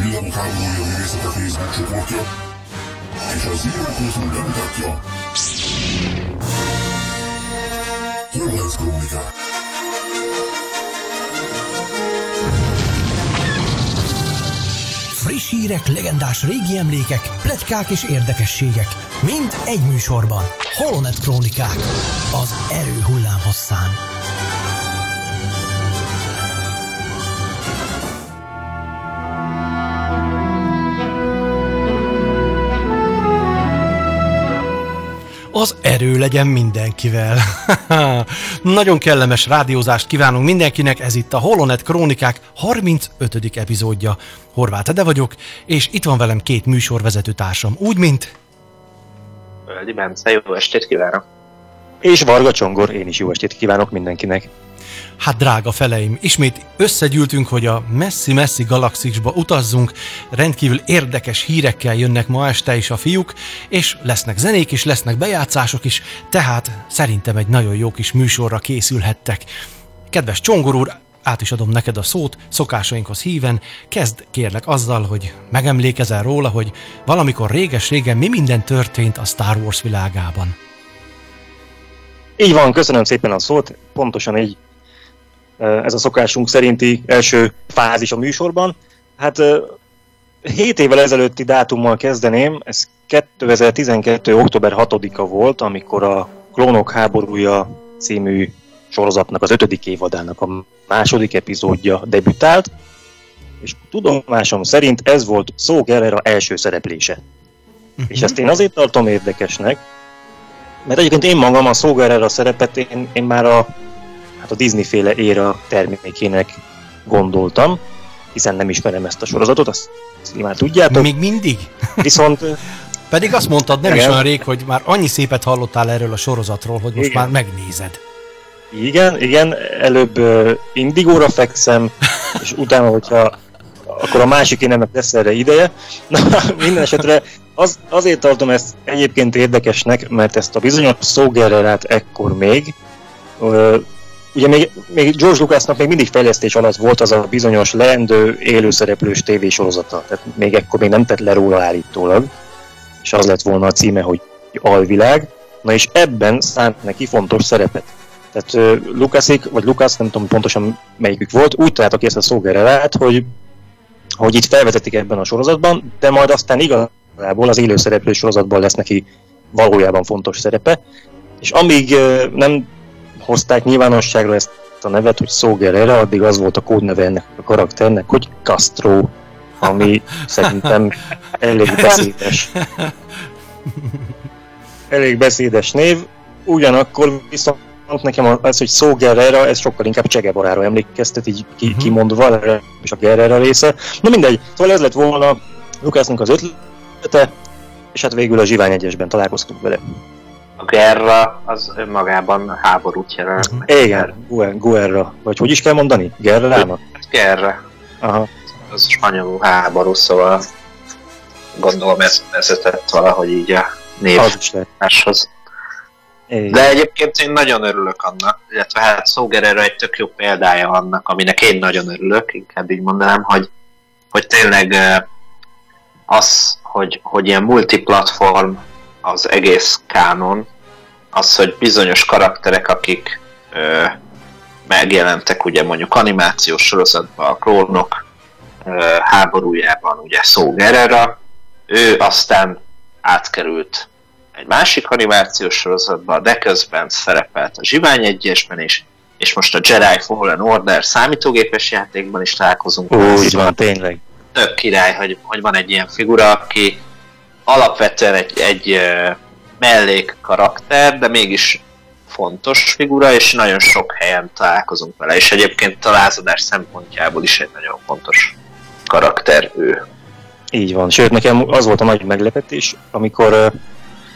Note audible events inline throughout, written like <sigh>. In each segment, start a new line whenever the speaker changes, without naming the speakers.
a Csillagok háborúja művészete Facebook csoportja, és a Zero Cosmos bemutatja. Horváth Krónikák.
Friss hírek, legendás régi emlékek, pletykák és érdekességek. Mind egy műsorban. Holonet Krónikák. Az erő hullám hosszán. Az erő legyen mindenkivel. <laughs> Nagyon kellemes rádiózást kívánunk mindenkinek, ez itt a Holonet Krónikák 35. epizódja. Horváth Ede vagyok, és itt van velem két műsorvezető társam, úgy, mint...
Öldi Bence, jó estét kívánok!
És Varga Csongor, én is jó estét kívánok mindenkinek.
Hát drága feleim, ismét összegyűltünk, hogy a messzi-messzi galaxisba utazzunk, rendkívül érdekes hírekkel jönnek ma este is a fiúk, és lesznek zenék is, lesznek bejátszások is, tehát szerintem egy nagyon jó kis műsorra készülhettek. Kedves Csongor úr, át is adom neked a szót, szokásainkhoz híven, kezd kérlek azzal, hogy megemlékezel róla, hogy valamikor réges-régen mi minden történt a Star Wars világában.
Így van, köszönöm szépen a szót, pontosan így ez a szokásunk szerinti első fázis a műsorban. Hát 7 évvel ezelőtti dátummal kezdeném, ez 2012. október 6-a volt, amikor a Klónok háborúja című sorozatnak az ötödik évadának a második epizódja debütált, és tudomásom szerint ez volt Szó Gerrera első szereplése. Uh-huh. És ezt én azért tartom érdekesnek, mert egyébként én magam a Szó Gerrera szerepet én, én már a hát a Disney-féle éra termékének gondoltam, hiszen nem ismerem ezt a sorozatot, azt, már tudjátok.
Még mindig?
Viszont... <laughs>
Pedig azt mondtad nem igen. is olyan rég, hogy már annyi szépet hallottál erről a sorozatról, hogy most igen. már megnézed.
Igen, igen, előbb uh, Indigóra fekszem, <laughs> és utána, hogyha akkor a másik énemnek lesz erre ideje. Na, minden esetre az, azért tartom ezt egyébként érdekesnek, mert ezt a bizonyos szógerrelát ekkor még ugye még, még George Lucasnak még mindig fejlesztés alatt volt az a bizonyos leendő élőszereplős tévésorozata, tehát még ekkor még nem tett le róla állítólag, és az lett volna a címe, hogy Alvilág, na és ebben szánt neki fontos szerepet. Tehát Lucasik, vagy Lucas, nem tudom pontosan melyikük volt, úgy találtak ki ezt a szógerelát, hogy, hogy itt felvezetik ebben a sorozatban, de majd aztán igazából az élőszereplő sorozatban lesz neki valójában fontos szerepe, és amíg nem hozták nyilvánosságra ezt a nevet, hogy Szógerere, addig az volt a kódneve ennek a karakternek, hogy Castro, ami <laughs> szerintem elég beszédes. Elég beszédes név, ugyanakkor viszont nekem az, hogy Szó Guerrera, ez sokkal inkább Csegebarára emlékeztet, így ki, uh-huh. kimondva, és a Guerrera része. Na mindegy, szóval ez lett volna Lukásznak az ötlete, és hát végül a Zsivány egyesben találkoztunk vele
a gerra az önmagában háborút jelent.
Mhm. Igen, guerra. Vagy hogy is kell mondani? Gerrának?
Gerra. Aha. Az spanyolul háború, szóval gondolom ez vezetett valahogy így a néváshoz. De egyébként én nagyon örülök annak, illetve hát Szógererre egy tök jó példája annak, aminek én nagyon örülök, inkább így mondanám, hogy, hogy tényleg az, hogy, hogy ilyen multiplatform az egész kánon, az, hogy bizonyos karakterek, akik ö, megjelentek ugye mondjuk animációs sorozatban, a klónok ö, háborújában, ugye Szó Gerera, ő aztán átkerült egy másik animációs sorozatba, de közben szerepelt a Zsivány egyesben is, és most a Jedi Fallen Order számítógépes játékban is találkozunk.
Úgy van, tényleg.
Tök király, hogy, hogy van egy ilyen figura, aki alapvetően egy, egy mellék karakter, de mégis fontos figura, és nagyon sok helyen találkozunk vele, és egyébként a lázadás szempontjából is egy nagyon fontos karakter ő.
Így van, sőt nekem az volt a nagy meglepetés, amikor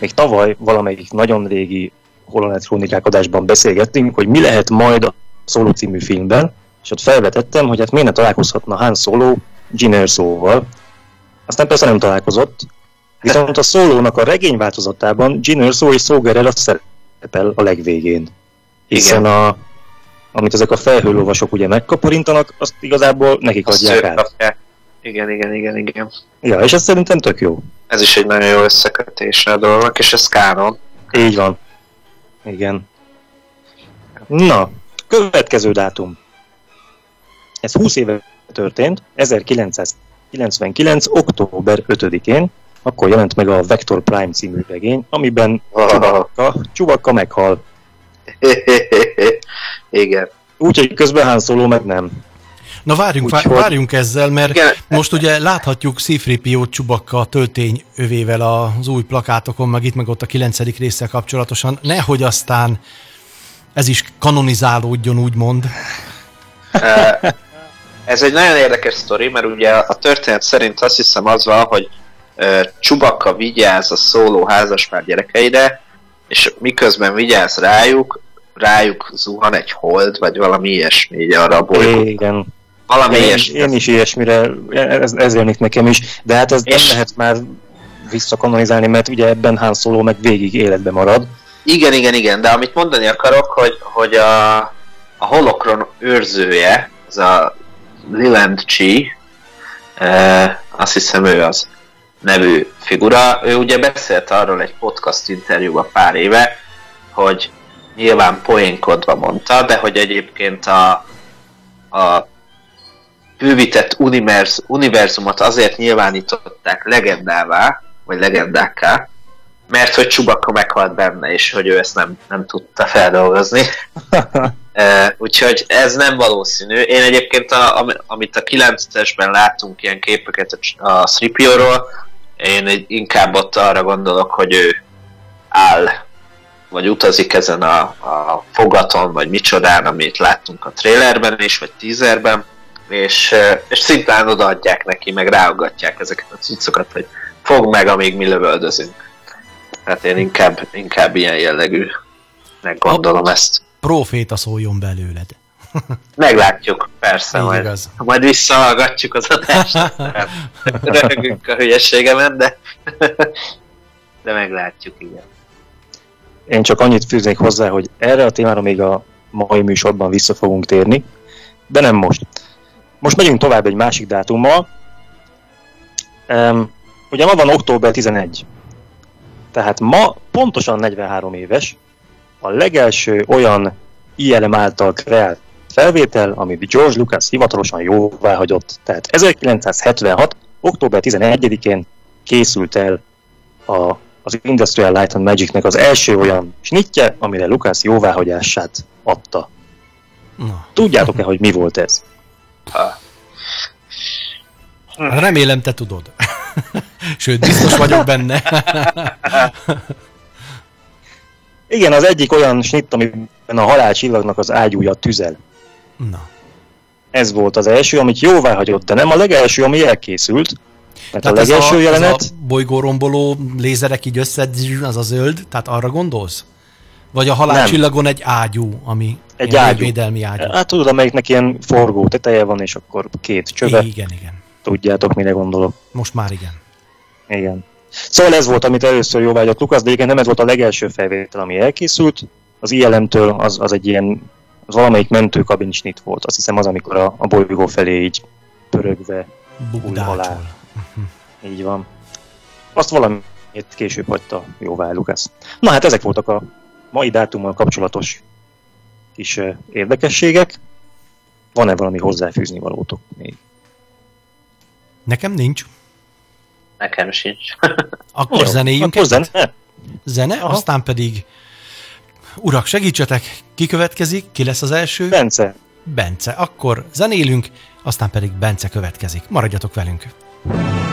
még tavaly valamelyik nagyon régi Holonet Krónikák adásban beszélgettünk, hogy mi lehet majd a Solo című filmben, és ott felvetettem, hogy hát miért ne találkozhatna Han Solo Jyn Erso-val. Aztán persze nem találkozott, Viszont a szólónak a regény változatában Gin Erso és Sogerel szerepel a legvégén. Hiszen a, amit ezek a felhőlóvasok ugye megkaporintanak, azt igazából nekik adják át.
Igen, igen, igen, igen.
Ja, és ez szerintem tök jó.
Ez is egy nagyon jó összekötése a dolognak, és ez kánon.
Így van. Igen. Na, következő dátum. Ez 20 éve történt, 1999. október 5-én, akkor jelent meg a Vector Prime című regény, amiben Csubakka, Csubakka meghal. <laughs>
Igen.
Úgyhogy közben Han Solo meg nem.
Na várjunk, vár,
Úgyhogy-
várjunk ezzel, mert
Igen.
most ugye láthatjuk Szifripiót Csubakka a töltény övével az új plakátokon, meg itt meg ott a kilencedik résszel kapcsolatosan. Nehogy aztán ez is kanonizálódjon, úgymond.
Ö, <laughs> Ez egy nagyon érdekes sztori, mert ugye a történet szerint azt hiszem az van, hogy Csubakka vigyáz a szóló házaspár gyerekeire, és miközben vigyáz rájuk, rájuk zuhan egy hold, vagy valami ilyesmi, így arra a bolygóra.
Igen.
Valami
Én,
ilyesmi.
én is ilyesmire, ez, ez jönnik nekem is, de hát ez
És-
nem lehet már visszakanonizálni, mert ugye ebben Han Solo meg végig életbe marad.
Igen, igen, igen, de amit mondani akarok, hogy, hogy a, a holokron őrzője, ez a Leland Chi, e, azt hiszem ő az nevű figura, ő ugye beszélt arról egy podcast interjúban pár éve, hogy nyilván poénkodva mondta, de hogy egyébként a, a bővített univerz, univerzumot azért nyilvánították legendává, vagy legendákká, mert hogy Csubakka meghalt benne, és hogy ő ezt nem, nem tudta feldolgozni. <laughs> E, úgyhogy ez nem valószínű. Én egyébként, a, ami- amit a 9-esben látunk ilyen képeket a, a Sripióról, én egy, inkább ott arra gondolok, hogy ő áll, vagy utazik ezen a, a fogaton, vagy micsodán, amit láttunk a trailerben is, vagy teaserben, és, és szimplán odaadják neki, meg ráugatják ezeket a cuccokat, hogy fog meg, amíg mi lövöldözünk. Hát én inkább, inkább ilyen jellegű gondolom ezt.
Proféta szóljon belőled.
Meglátjuk, persze,
Így
majd,
igaz.
majd visszahallgatjuk az adást. <laughs> Röhögünk a hülyeségemen, de, de meglátjuk, igen.
Én csak annyit fűznék hozzá, hogy erre a témára még a mai műsorban vissza fogunk térni, de nem most. Most megyünk tovább egy másik dátummal. Um, ugye ma van október 11. Tehát ma pontosan 43 éves a legelső olyan ILM által kreált felvétel, amit George Lucas hivatalosan jóvá hagyott. Tehát 1976. október 11-én készült el a, az Industrial Light and Magicnek az első olyan snitje, amire Lucas jóváhagyását adta.
Na.
Tudjátok-e, hogy mi volt ez?
Ha.
Remélem, te tudod. <laughs> Sőt, biztos vagyok benne.
Igen, az egyik olyan snitt, amiben a halálcsillagnak az ágyúja tüzel.
Na.
Ez volt az első, amit jóvá hagyott, de nem a legelső, ami elkészült. Mert
Tehát
a
ez
legelső
a,
jelenet...
ez a bolygóromboló lézerek így össze, az a zöld, tehát arra gondolsz? Vagy a halálcsillagon egy ágyú, ami
Egy ágyú.
védelmi ágyú.
Hát tudod, amelyiknek ilyen forgó teteje van, és akkor két csöve.
Igen, igen.
Tudjátok, mire gondolok.
Most már igen.
Igen. Szóval ez volt, amit először jóvágyott Lukasz, de igen, nem ez volt a legelső felvétel, ami elkészült. Az ILM-től az, az egy ilyen, az valamelyik mentőkabin snit volt. Azt hiszem az, amikor a, a bolygó felé így pörögve,
Bugdácsol.
halál. így van. Azt valamit később hagyta jóvá Lukasz. Na hát ezek voltak a mai dátummal kapcsolatos kis érdekességek. Van-e valami hozzáfűzni valótok még?
Nekem nincs.
Nekem sincs.
Akkor
Jó,
zenéljünk
akkor zene?
Zene,
Aha.
aztán pedig Urak, segítsetek, ki következik, ki lesz az első?
Bence,
Bence. Akkor zenélünk, aztán pedig Bence következik. Maradjatok velünk.
Thank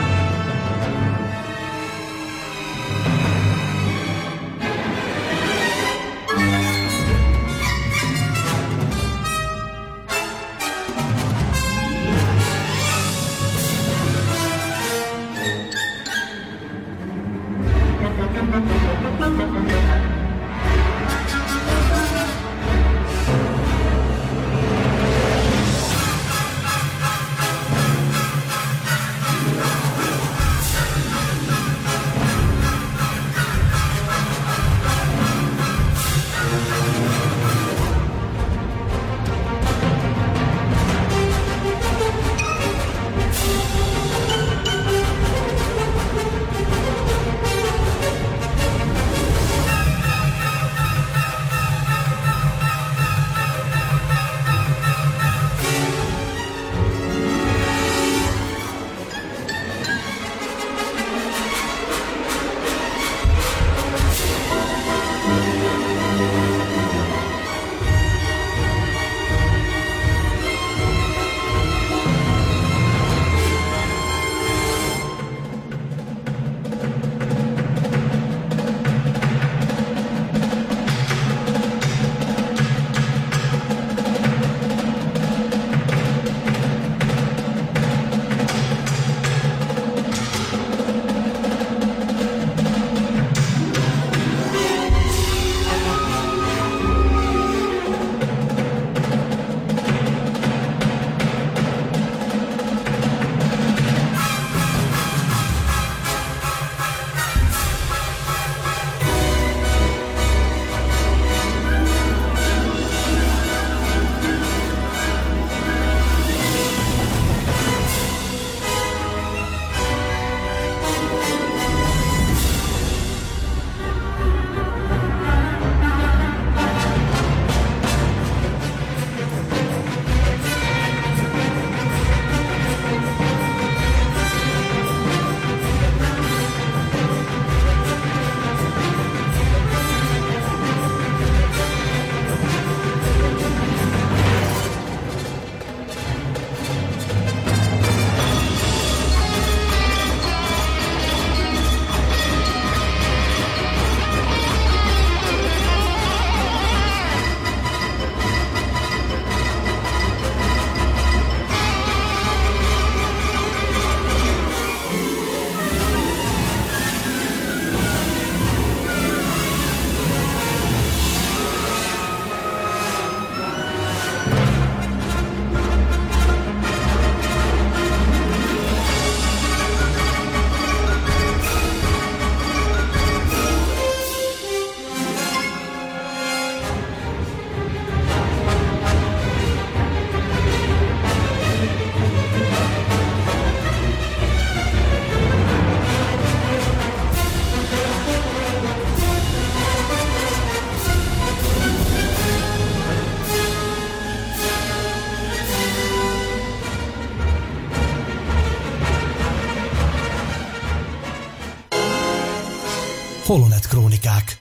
Krónikák.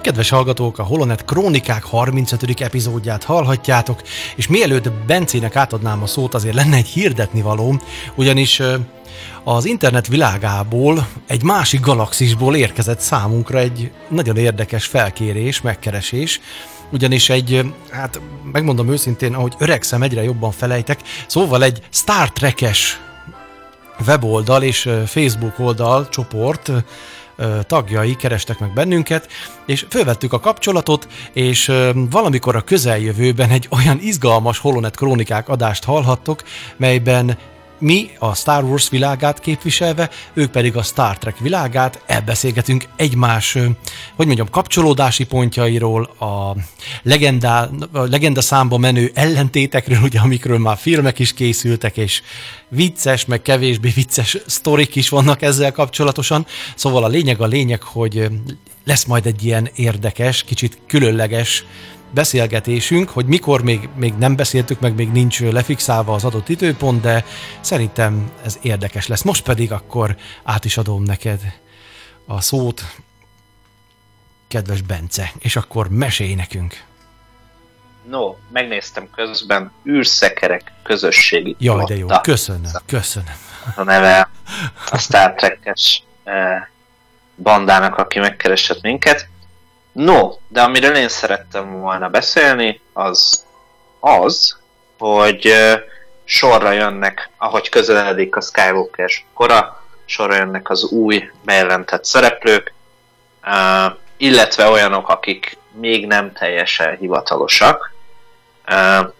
Kedves hallgatók, a Holonet Krónikák 35. epizódját hallhatjátok, és mielőtt Bencének átadnám a szót, azért lenne egy hirdetni való, ugyanis az internet világából, egy másik galaxisból érkezett számunkra egy nagyon érdekes felkérés, megkeresés, ugyanis egy, hát megmondom őszintén, ahogy öregszem, egyre jobban felejtek, szóval egy Star Trek-es weboldal és Facebook oldal csoport tagjai kerestek meg bennünket, és fölvettük a kapcsolatot, és valamikor a közeljövőben egy olyan izgalmas Holonet krónikák adást hallhattok, melyben mi a Star Wars világát képviselve, ők pedig a Star Trek világát, elbeszélgetünk egymás, hogy mondjam, kapcsolódási pontjairól, a legendá, a legenda számba menő ellentétekről, ugye, amikről már filmek is készültek, és vicces, meg kevésbé vicces sztorik is vannak ezzel kapcsolatosan. Szóval a lényeg a lényeg, hogy lesz majd egy ilyen érdekes, kicsit különleges beszélgetésünk, hogy mikor még, még nem beszéltük, meg még nincs lefixálva az adott időpont, de szerintem ez érdekes lesz. Most pedig akkor át is adom neked a szót, kedves Bence, és akkor mesélj nekünk.
No, megnéztem közben űrszekerek közösségi
Jaj, de jó, köszönöm, köszönöm.
A neve a Star Trek-es eh, bandának, aki megkeresett minket. No, de amiről én szerettem volna beszélni, az az, hogy sorra jönnek, ahogy közeledik a Skywalker kora, sorra jönnek az új bejelentett szereplők, illetve olyanok, akik még nem teljesen hivatalosak.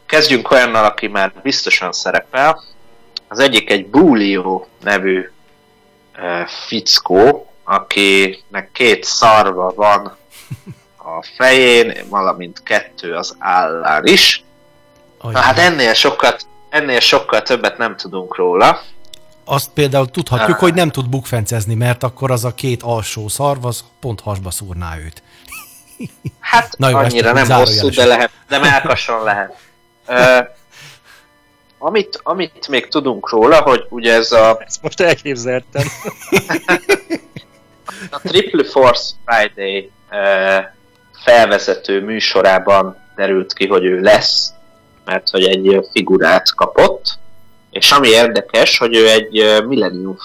Kezdjünk olyannal, aki már biztosan szerepel. Az egyik egy Bulio nevű fickó, akinek két szarva van a fején, valamint kettő az állán is. Na hát ennél sokkal, ennél sokkal többet nem tudunk róla.
Azt például tudhatjuk, ah. hogy nem tud bukfencezni, mert akkor az a két alsó szarv az pont hasba szúrná őt.
Hát Na jó, annyira nem hosszú, de lehet, de melkason lehet. Uh, amit, amit még tudunk róla, hogy ugye ez a...
Ezt most elképzeltem. <laughs>
a Triple Force Friday felvezető műsorában derült ki, hogy ő lesz, mert hogy egy figurát kapott, és ami érdekes, hogy ő egy Millennium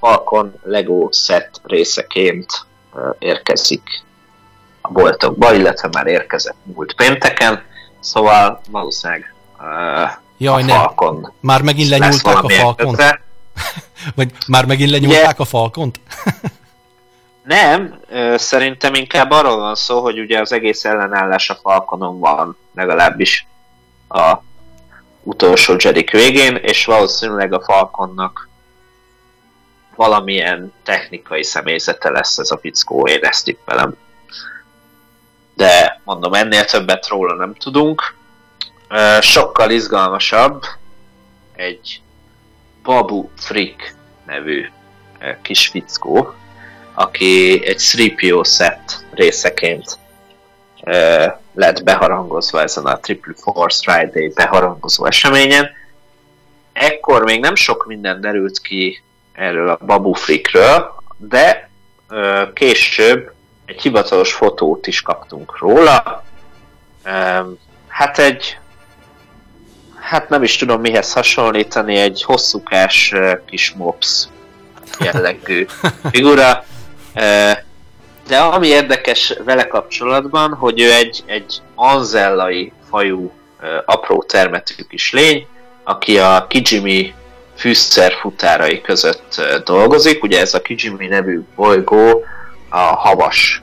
Falcon Lego set részeként érkezik a boltokba, illetve már érkezett múlt pénteken, szóval valószínűleg uh,
Jaj, a Falcon Már megint lenyúlták a Falcont? <laughs> Vagy már megint lenyúlták yeah. a Falcont? <laughs>
Nem, szerintem inkább arról van szó, hogy ugye az egész ellenállás a Falconon van, legalábbis a utolsó Jedik végén, és valószínűleg a Falconnak valamilyen technikai személyzete lesz ez a fickó, én ezt tippelem. De mondom, ennél többet róla nem tudunk. Sokkal izgalmasabb egy Babu Frick nevű kis fickó, aki egy 3PO set részeként uh, lett beharangozva ezen a Triple Force Friday beharangozó eseményen. Ekkor még nem sok minden derült ki erről a Babu Flickről, de uh, később egy hivatalos fotót is kaptunk róla. Um, hát egy hát nem is tudom mihez hasonlítani, egy hosszúkás kis mops jellegű <laughs> figura. De ami érdekes vele kapcsolatban, hogy ő egy, egy anzellai fajú apró termetű kis lény, aki a Kijimi fűszerfutárai között dolgozik. Ugye ez a Kijimi nevű bolygó a havas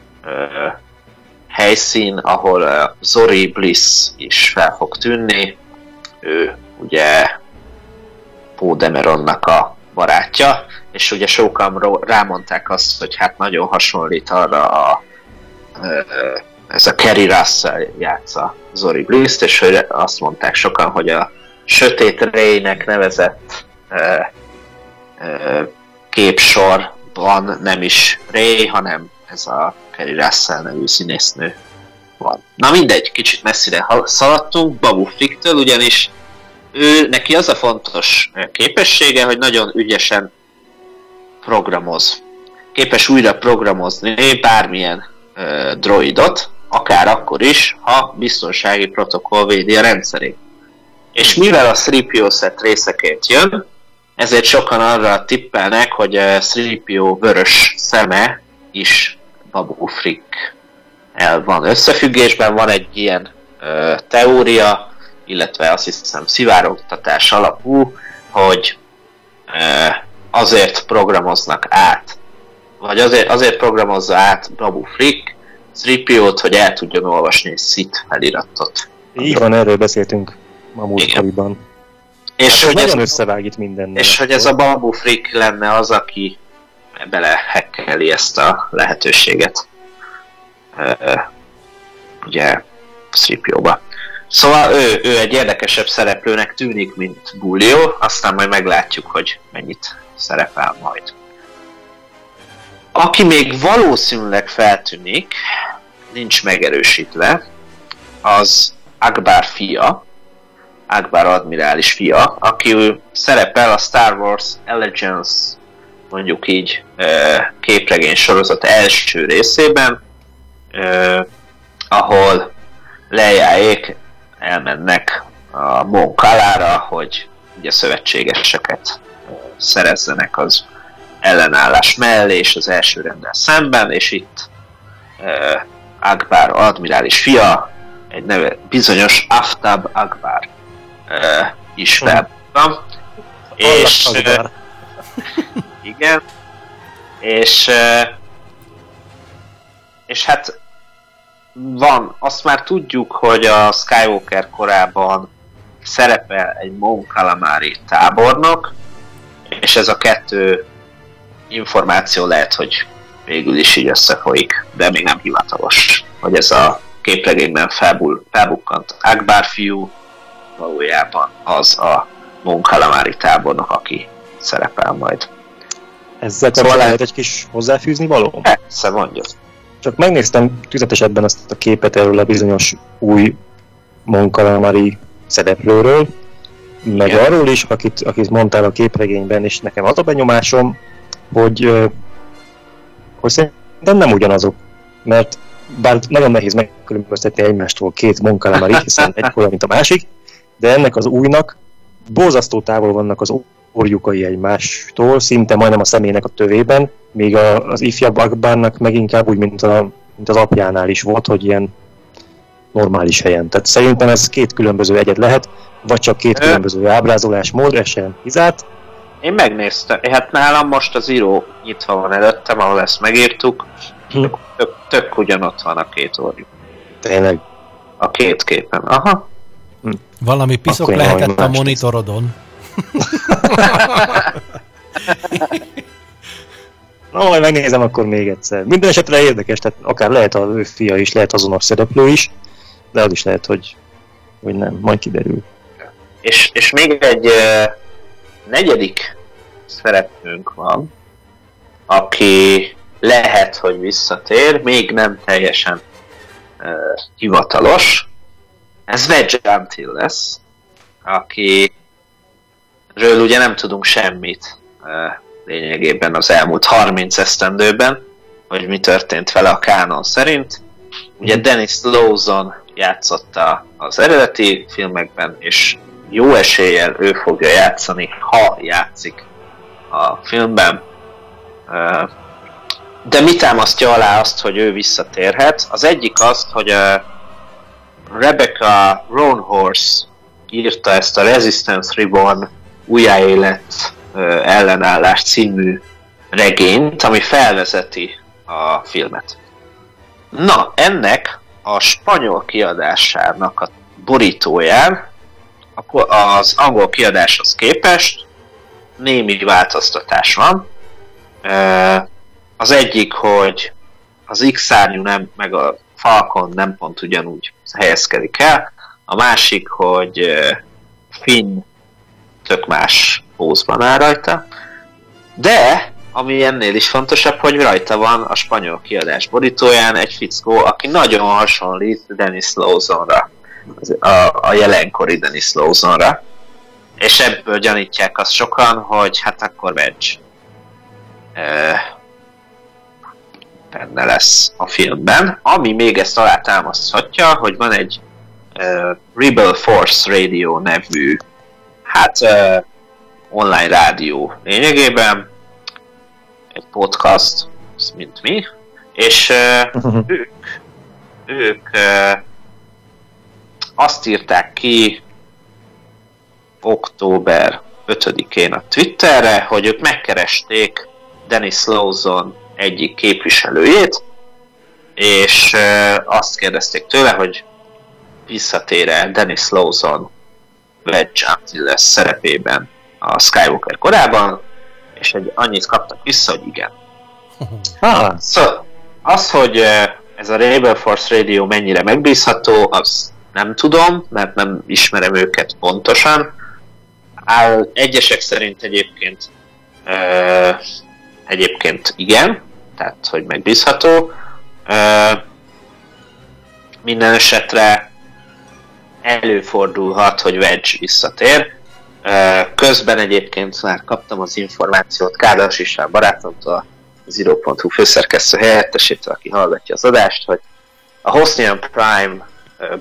helyszín, ahol Zori Bliss is fel fog tűnni. Ő ugye Pódemeronnak a barátja, és ugye sokan rámondták azt, hogy hát nagyon hasonlít arra a ez a Kerry Russell játsza Zori Bliss-t, és hogy azt mondták sokan, hogy a Sötét Rének nevezett ö, ö, képsorban nem is Ray, hanem ez a Kerry Russell nevű színésznő van. Na mindegy, kicsit messzire szaladtunk Babu Frick-től, ugyanis ő, neki az a fontos képessége, hogy nagyon ügyesen programoz. Képes újra programozni bármilyen ö, droidot, akár akkor is, ha biztonsági protokoll védi a rendszerét. És mivel a 3PO set részeként jön, ezért sokan arra tippelnek, hogy a 3PO vörös szeme is Babu Frick el van összefüggésben, van egy ilyen ö, teória, illetve azt hiszem szivárogtatás alapú, hogy ö, azért programoznak át, vagy azért, azért programozza át Babu Frick 3 hogy el tudjon olvasni egy szit feliratot.
Így van, erről beszéltünk a múltkoriban.
És hát hogy
ez összevág itt minden.
És hogy ez a Babu Frick lenne az, aki belehekkeli ezt a lehetőséget. Uh, ugye 3 Szóval ő, ő egy érdekesebb szereplőnek tűnik, mint Bullió, aztán majd meglátjuk, hogy mennyit szerepel majd. Aki még valószínűleg feltűnik, nincs megerősítve, az Akbar fia, Akbar admirális fia, aki ő szerepel a Star Wars Allegiance mondjuk így képregény sorozat első részében, ahol lejáék elmennek a Monkalára, hogy ugye szövetségeseket szerezzenek az ellenállás mellé és az első rendel szemben, és itt uh, Akbar admirális fia, egy neve bizonyos Aftab Akbar uh, is felbukkan. És uh, <laughs> igen, és uh, és hát van, azt már tudjuk, hogy a Skywalker korában szerepel egy Mon Calamari tábornok, és ez a kettő információ lehet, hogy végül is így összefolyik, de még nem hivatalos, hogy ez a képregényben felbul, felbukkant Akbar fiú valójában az a Mon Calamari tábornok, aki szerepel majd.
Ezzel szóval lehet egy kis hozzáfűzni való?
Persze, mondja.
Csak megnéztem tüzetesebben azt a képet erről a bizonyos új Mon Calamari szereplőről, meg Igen. arról is, akit, akit mondtál a képregényben, és nekem az a benyomásom, hogy, hogy szerintem nem ugyanazok, mert bár nagyon nehéz megkülönböztetni egymástól két munkalemari, hiszen <laughs> egy olyan, mint a másik, de ennek az újnak borzasztó távol vannak az orjukai egymástól, szinte majdnem a személynek a tövében, míg a, az ifjabb Akbárnak meg inkább úgy, mint, a, mint az apjánál is volt, hogy ilyen normális helyen. Tehát szerintem ez két különböző egyet lehet, vagy csak két különböző ábrázolásmód, ez sem kizárt,
én megnéztem, hát nálam most az író nyitva van előttem, ahol ezt megírtuk, hm. tök, tök ugyanott van a két orjú.
Tényleg?
A két képen, aha.
Hm. Valami piszok Akkor lehetett a monitorodon. <laughs>
Na, majd megnézem akkor még egyszer. Minden esetre érdekes, tehát akár lehet a ő fia is, lehet azonos szereplő is, de az is lehet, hogy, hogy nem, majd kiderül.
És, és még egy negyedik szereplőnk van, aki lehet, hogy visszatér, még nem teljesen uh, hivatalos. Ez Wedge Antil lesz, aki ről ugye nem tudunk semmit uh, lényegében az elmúlt 30 esztendőben, hogy mi történt vele a kánon szerint. Ugye Dennis Lawson játszotta az eredeti filmekben, és jó eséllyel ő fogja játszani, ha játszik a filmben. De mi támasztja alá azt, hogy ő visszatérhet? Az egyik azt, hogy a Rebecca Roanhorse írta ezt a Resistance Reborn újjáélet ellenállás című regényt, ami felvezeti a filmet. Na, ennek a spanyol kiadásának a borítóján az angol kiadáshoz képest némi változtatás van. Az egyik, hogy az X-szárnyú nem, meg a Falcon nem pont ugyanúgy helyezkedik el, a másik, hogy Finn tök más pózban áll rajta, de ami ennél is fontosabb, hogy rajta van a spanyol kiadás borítóján egy fickó, aki nagyon hasonlít Dennis Lawsonra a, a jelenkori Dennis Lawsonra. és ebből gyanítják azt sokan, hogy hát akkor Wedge benne lesz a filmben. Ami még ezt alátámaszthatja, hogy van egy uh, Rebel Force Radio nevű hát uh, online rádió lényegében, egy podcast, mint mi, és uh, <laughs> ők, ők uh, azt írták ki október 5-én a Twitterre, hogy ők megkeresték Dennis Lawson egyik képviselőjét, és azt kérdezték tőle, hogy visszatér-e Dennis Lawson Wedge Antilles szerepében a Skywalker korában, és egy annyit kaptak vissza, hogy igen. <laughs> Ah. Szóval az, hogy ez a Rebel Force Radio mennyire megbízható, az nem tudom, mert nem ismerem őket pontosan. Áll, egyesek szerint egyébként egyébként igen, tehát hogy megbízható. Minden esetre előfordulhat, hogy Wedge visszatér. Közben egyébként már kaptam az információt Kádas István barátomtól, az Zero.hu főszerkesztő helyettesétől, aki hallgatja az adást, hogy a Hosnian Prime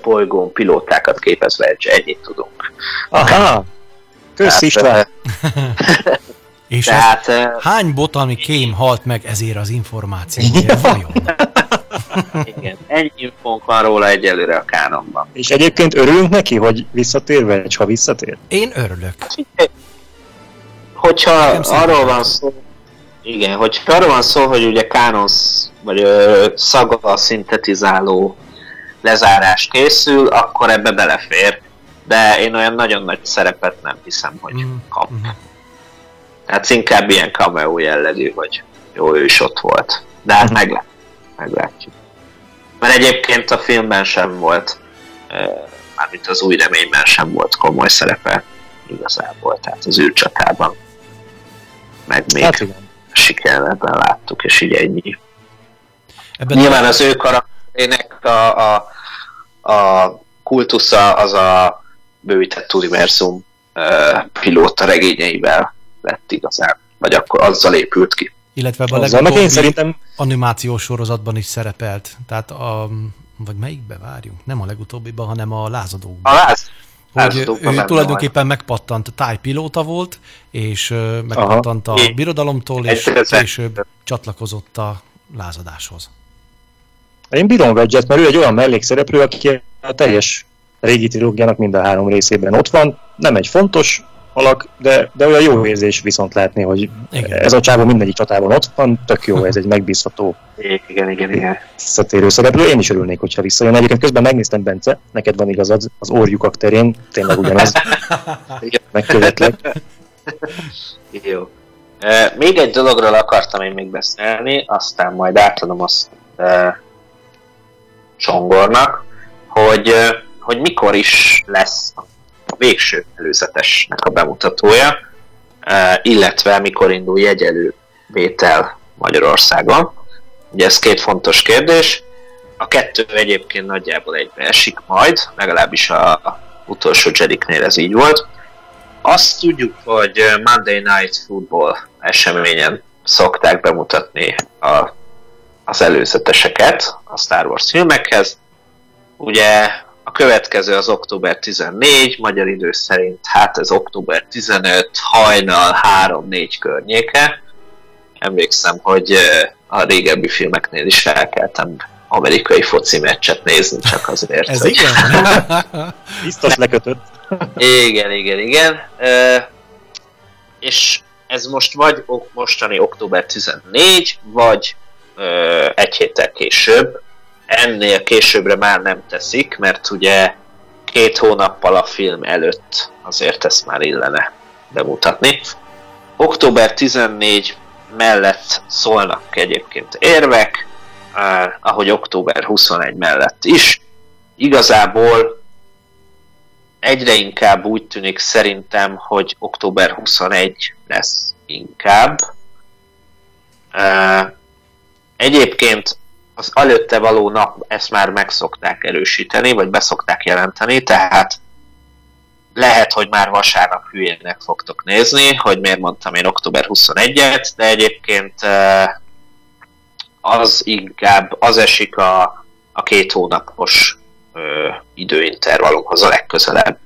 bolygón pilótákat képez Wedge, ennyit tudunk.
Aha! Kösz István! <laughs>
És Tehát, ez, hány botalmi kém halt meg ezért az információért? Vajon? <laughs>
Igen, ennyi infónk van róla egyelőre a kánonban.
És egyébként örülünk neki, hogy visszatér, vagy ha visszatér?
Én örülök.
Hogyha arról van szó, igen, hogyha arról van szó, hogy ugye kánon vagy ö, szaga szintetizáló lezárás készül, akkor ebbe belefér. De én olyan nagyon nagy szerepet nem hiszem, hogy mm. kap. Mm. Hát inkább ilyen cameo jellegű, hogy jó, ő is ott volt. De hát meg, meglátjuk. Mert egyébként a filmben sem volt, mármint az új reményben sem volt komoly szerepe igazából, tehát az űrcsatában. Meg még hát sikerletben láttuk, és így ennyi. Ebben Nyilván az ő karakterének a, a, a kultusza az a bővített univerzum pilóta regényeivel lett igazán, vagy akkor azzal épült ki.
Illetve a legutóbbi én szerintem... animációs sorozatban is szerepelt, tehát a, vagy melyikbe várjunk? Nem a legutóbbiban, hanem a lázadókban.
A láz...
Hogy ő tulajdonképpen van. megpattant, tájpilóta volt, és megpattant Aha. a birodalomtól, és később csatlakozott a lázadáshoz.
Én bírom Wedget, mert ő egy olyan mellékszereplő, aki a teljes régi trilógiának mind a három részében ott van. Nem egy fontos alak, de, de olyan jó érzés viszont látni, hogy igen. ez a csávó mindegyik csatában ott van, tök jó, ez egy megbízható
igen, igen, igen.
visszatérő szereplő. Én is örülnék, hogyha visszajön. Egyébként közben megnéztem, Bence, neked van igazad, az orjukak terén, tényleg ugyanaz. <laughs> Megkövetlek.
jó. E, még egy dologról akartam én még beszélni, aztán majd átadom azt e, Csongornak, hogy, hogy mikor is lesz végső előzetesnek a bemutatója, e, illetve mikor indul jegyelővétel Magyarországon. Ugye ez két fontos kérdés. A kettő egyébként nagyjából egybe esik majd, legalábbis a utolsó Jediknél ez így volt. Azt tudjuk, hogy Monday Night Football eseményen szokták bemutatni a, az előzeteseket a Star Wars filmekhez. Ugye a következő az október 14, magyar idő szerint hát ez október 15, hajnal 3-4 környéke. Emlékszem, hogy a régebbi filmeknél is felkeltem amerikai foci meccset nézni, csak azért.
Ez hogy... igen? <laughs>
Biztos lekötött.
igen, igen, igen. E, és ez most vagy mostani október 14, vagy e, egy héttel később, ennél későbbre már nem teszik, mert ugye két hónappal a film előtt azért ezt már illene bemutatni. Október 14 mellett szólnak egyébként érvek, ahogy október 21 mellett is. Igazából egyre inkább úgy tűnik szerintem, hogy október 21 lesz inkább. Egyébként az előtte való nap ezt már megszokták erősíteni, vagy beszokták jelenteni, tehát lehet, hogy már vasárnap hülyének fogtok nézni, hogy miért mondtam én október 21-et, de egyébként az inkább, az esik a, a két hónapos ö, időintervallumhoz a legközelebb.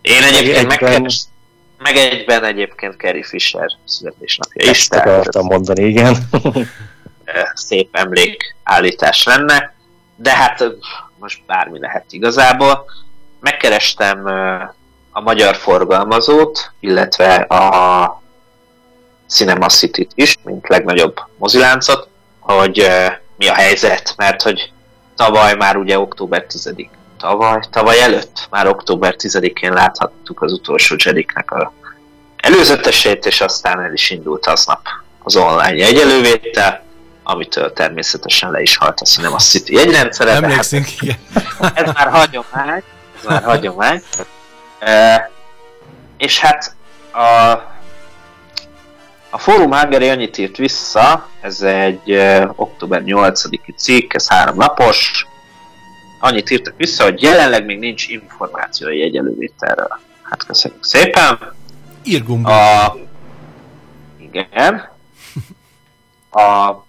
Én egyébként megkerestem, meg egyben egyébként Carrie Fisher születésnapja
is. Ezt akartam mondani, igen. <laughs>
szép emlékállítás lenne, de hát most bármi lehet igazából. Megkerestem a magyar forgalmazót, illetve a Cinema City-t is, mint legnagyobb moziláncot, hogy mi a helyzet, mert hogy tavaly már ugye október 10 tavaly, tavaly előtt, már október 10-én láthattuk az utolsó Jediknek a előzetesét, és aztán el is indult aznap az online jegyelővétel, amitől természetesen le is halt a Cinema City jegyrendszere.
Emlékszünk, hát, igen. <laughs>
Ez már hagyomány, ez már hagyomány. E, és hát a, a Fórum Hungary annyit írt vissza, ez egy e, október 8-i cikk, ez három napos, annyit írtak vissza, hogy jelenleg még nincs információ a jegyelővételről. Hát köszönjük szépen.
Irgumba.
A, igen. A,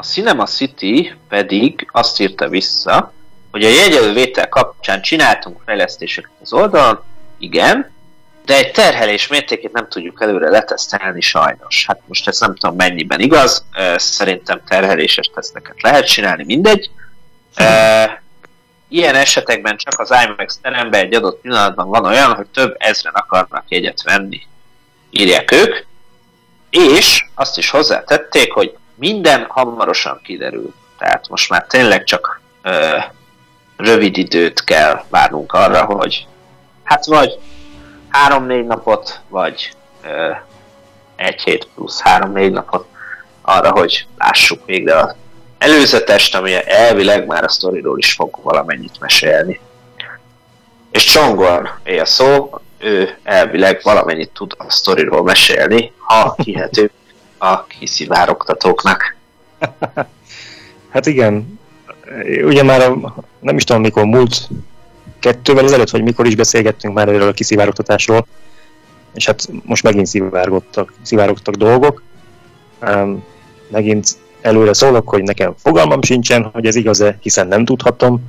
a Cinema City pedig azt írta vissza, hogy a jegyelővétel kapcsán csináltunk fejlesztéseket az oldalon, igen, de egy terhelés mértékét nem tudjuk előre letesztelni sajnos. Hát most ez nem tudom mennyiben igaz, szerintem terheléses teszteket lehet csinálni, mindegy. Ilyen esetekben csak az IMAX teremben egy adott pillanatban van olyan, hogy több ezren akarnak jegyet venni. Írják ők, és azt is hozzátették, hogy minden hamarosan kiderül. Tehát most már tényleg csak ö, rövid időt kell várnunk arra, hogy hát vagy három-négy napot, vagy ö, egy hét plusz három-négy napot arra, hogy lássuk végre az előzetest, ami elvileg már a sztoriról is fog valamennyit mesélni. És Csongor, a szó, ő elvileg valamennyit tud a sztoriról mesélni, ha hihető a kiszivárogtatóknak. <laughs>
hát igen, ugye már a, nem is tudom mikor múlt kettővel ezelőtt, vagy mikor is beszélgettünk már erről a kiszivárogtatásról, és hát most megint szivárogtak, szivárogtak dolgok. Um, megint előre szólok, hogy nekem fogalmam sincsen, hogy ez igaz-e, hiszen nem tudhatom.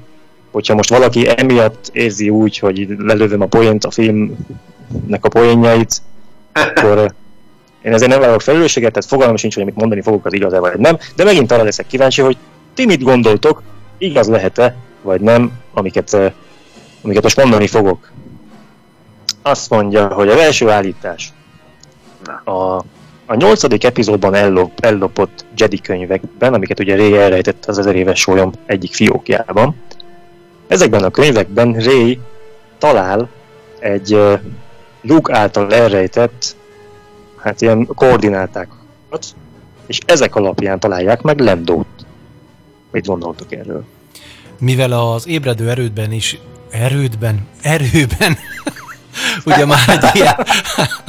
Hogyha most valaki emiatt érzi úgy, hogy lelövöm a poént, a filmnek a poénjait, akkor én ezért nem vállalok felelősséget, tehát fogalmam sincs, hogy amit mondani fogok, az igaz-e vagy nem, de megint arra leszek kíváncsi, hogy ti mit gondoltok, igaz lehet-e, vagy nem, amiket, eh, amiket most mondani fogok. Azt mondja, hogy az első állítás. A a nyolcadik epizódban ellop, ellopott Jedi könyvekben, amiket ugye Ray elrejtett az ezer éves sólyom egyik fiókjában, ezekben a könyvekben Ray talál egy uh, Luke által elrejtett hát ilyen koordinátákat, és ezek alapján találják meg Lendót. Mit gondoltok erről?
Mivel az ébredő erődben is erődben, erőben <laughs> ugye már egy ilyen,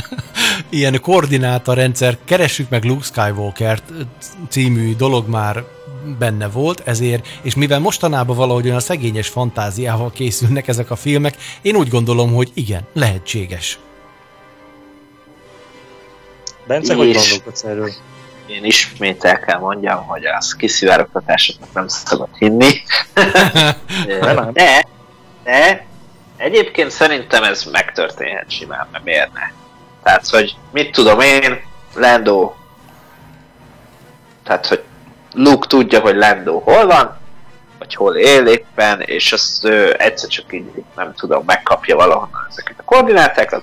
<laughs> ilyen koordinátorrendszer, keressük meg Luke Skywalker című dolog már benne volt, ezért, és mivel mostanában valahogy olyan szegényes fantáziával készülnek ezek a filmek, én úgy gondolom, hogy igen, lehetséges.
Bence, hogy gondolkodsz erről?
Én ismét el kell mondjam, hogy az kiszivárogtatásoknak nem szabad hinni. <laughs> de, de Egyébként szerintem ez megtörténhet simán, mert miért ne? Tehát, hogy mit tudom én, Lando tehát, hogy Luke tudja, hogy Lando hol van, vagy hol él éppen, és azt ő egyszer csak így, nem tudom, megkapja valahonnan ezeket a koordinátákat,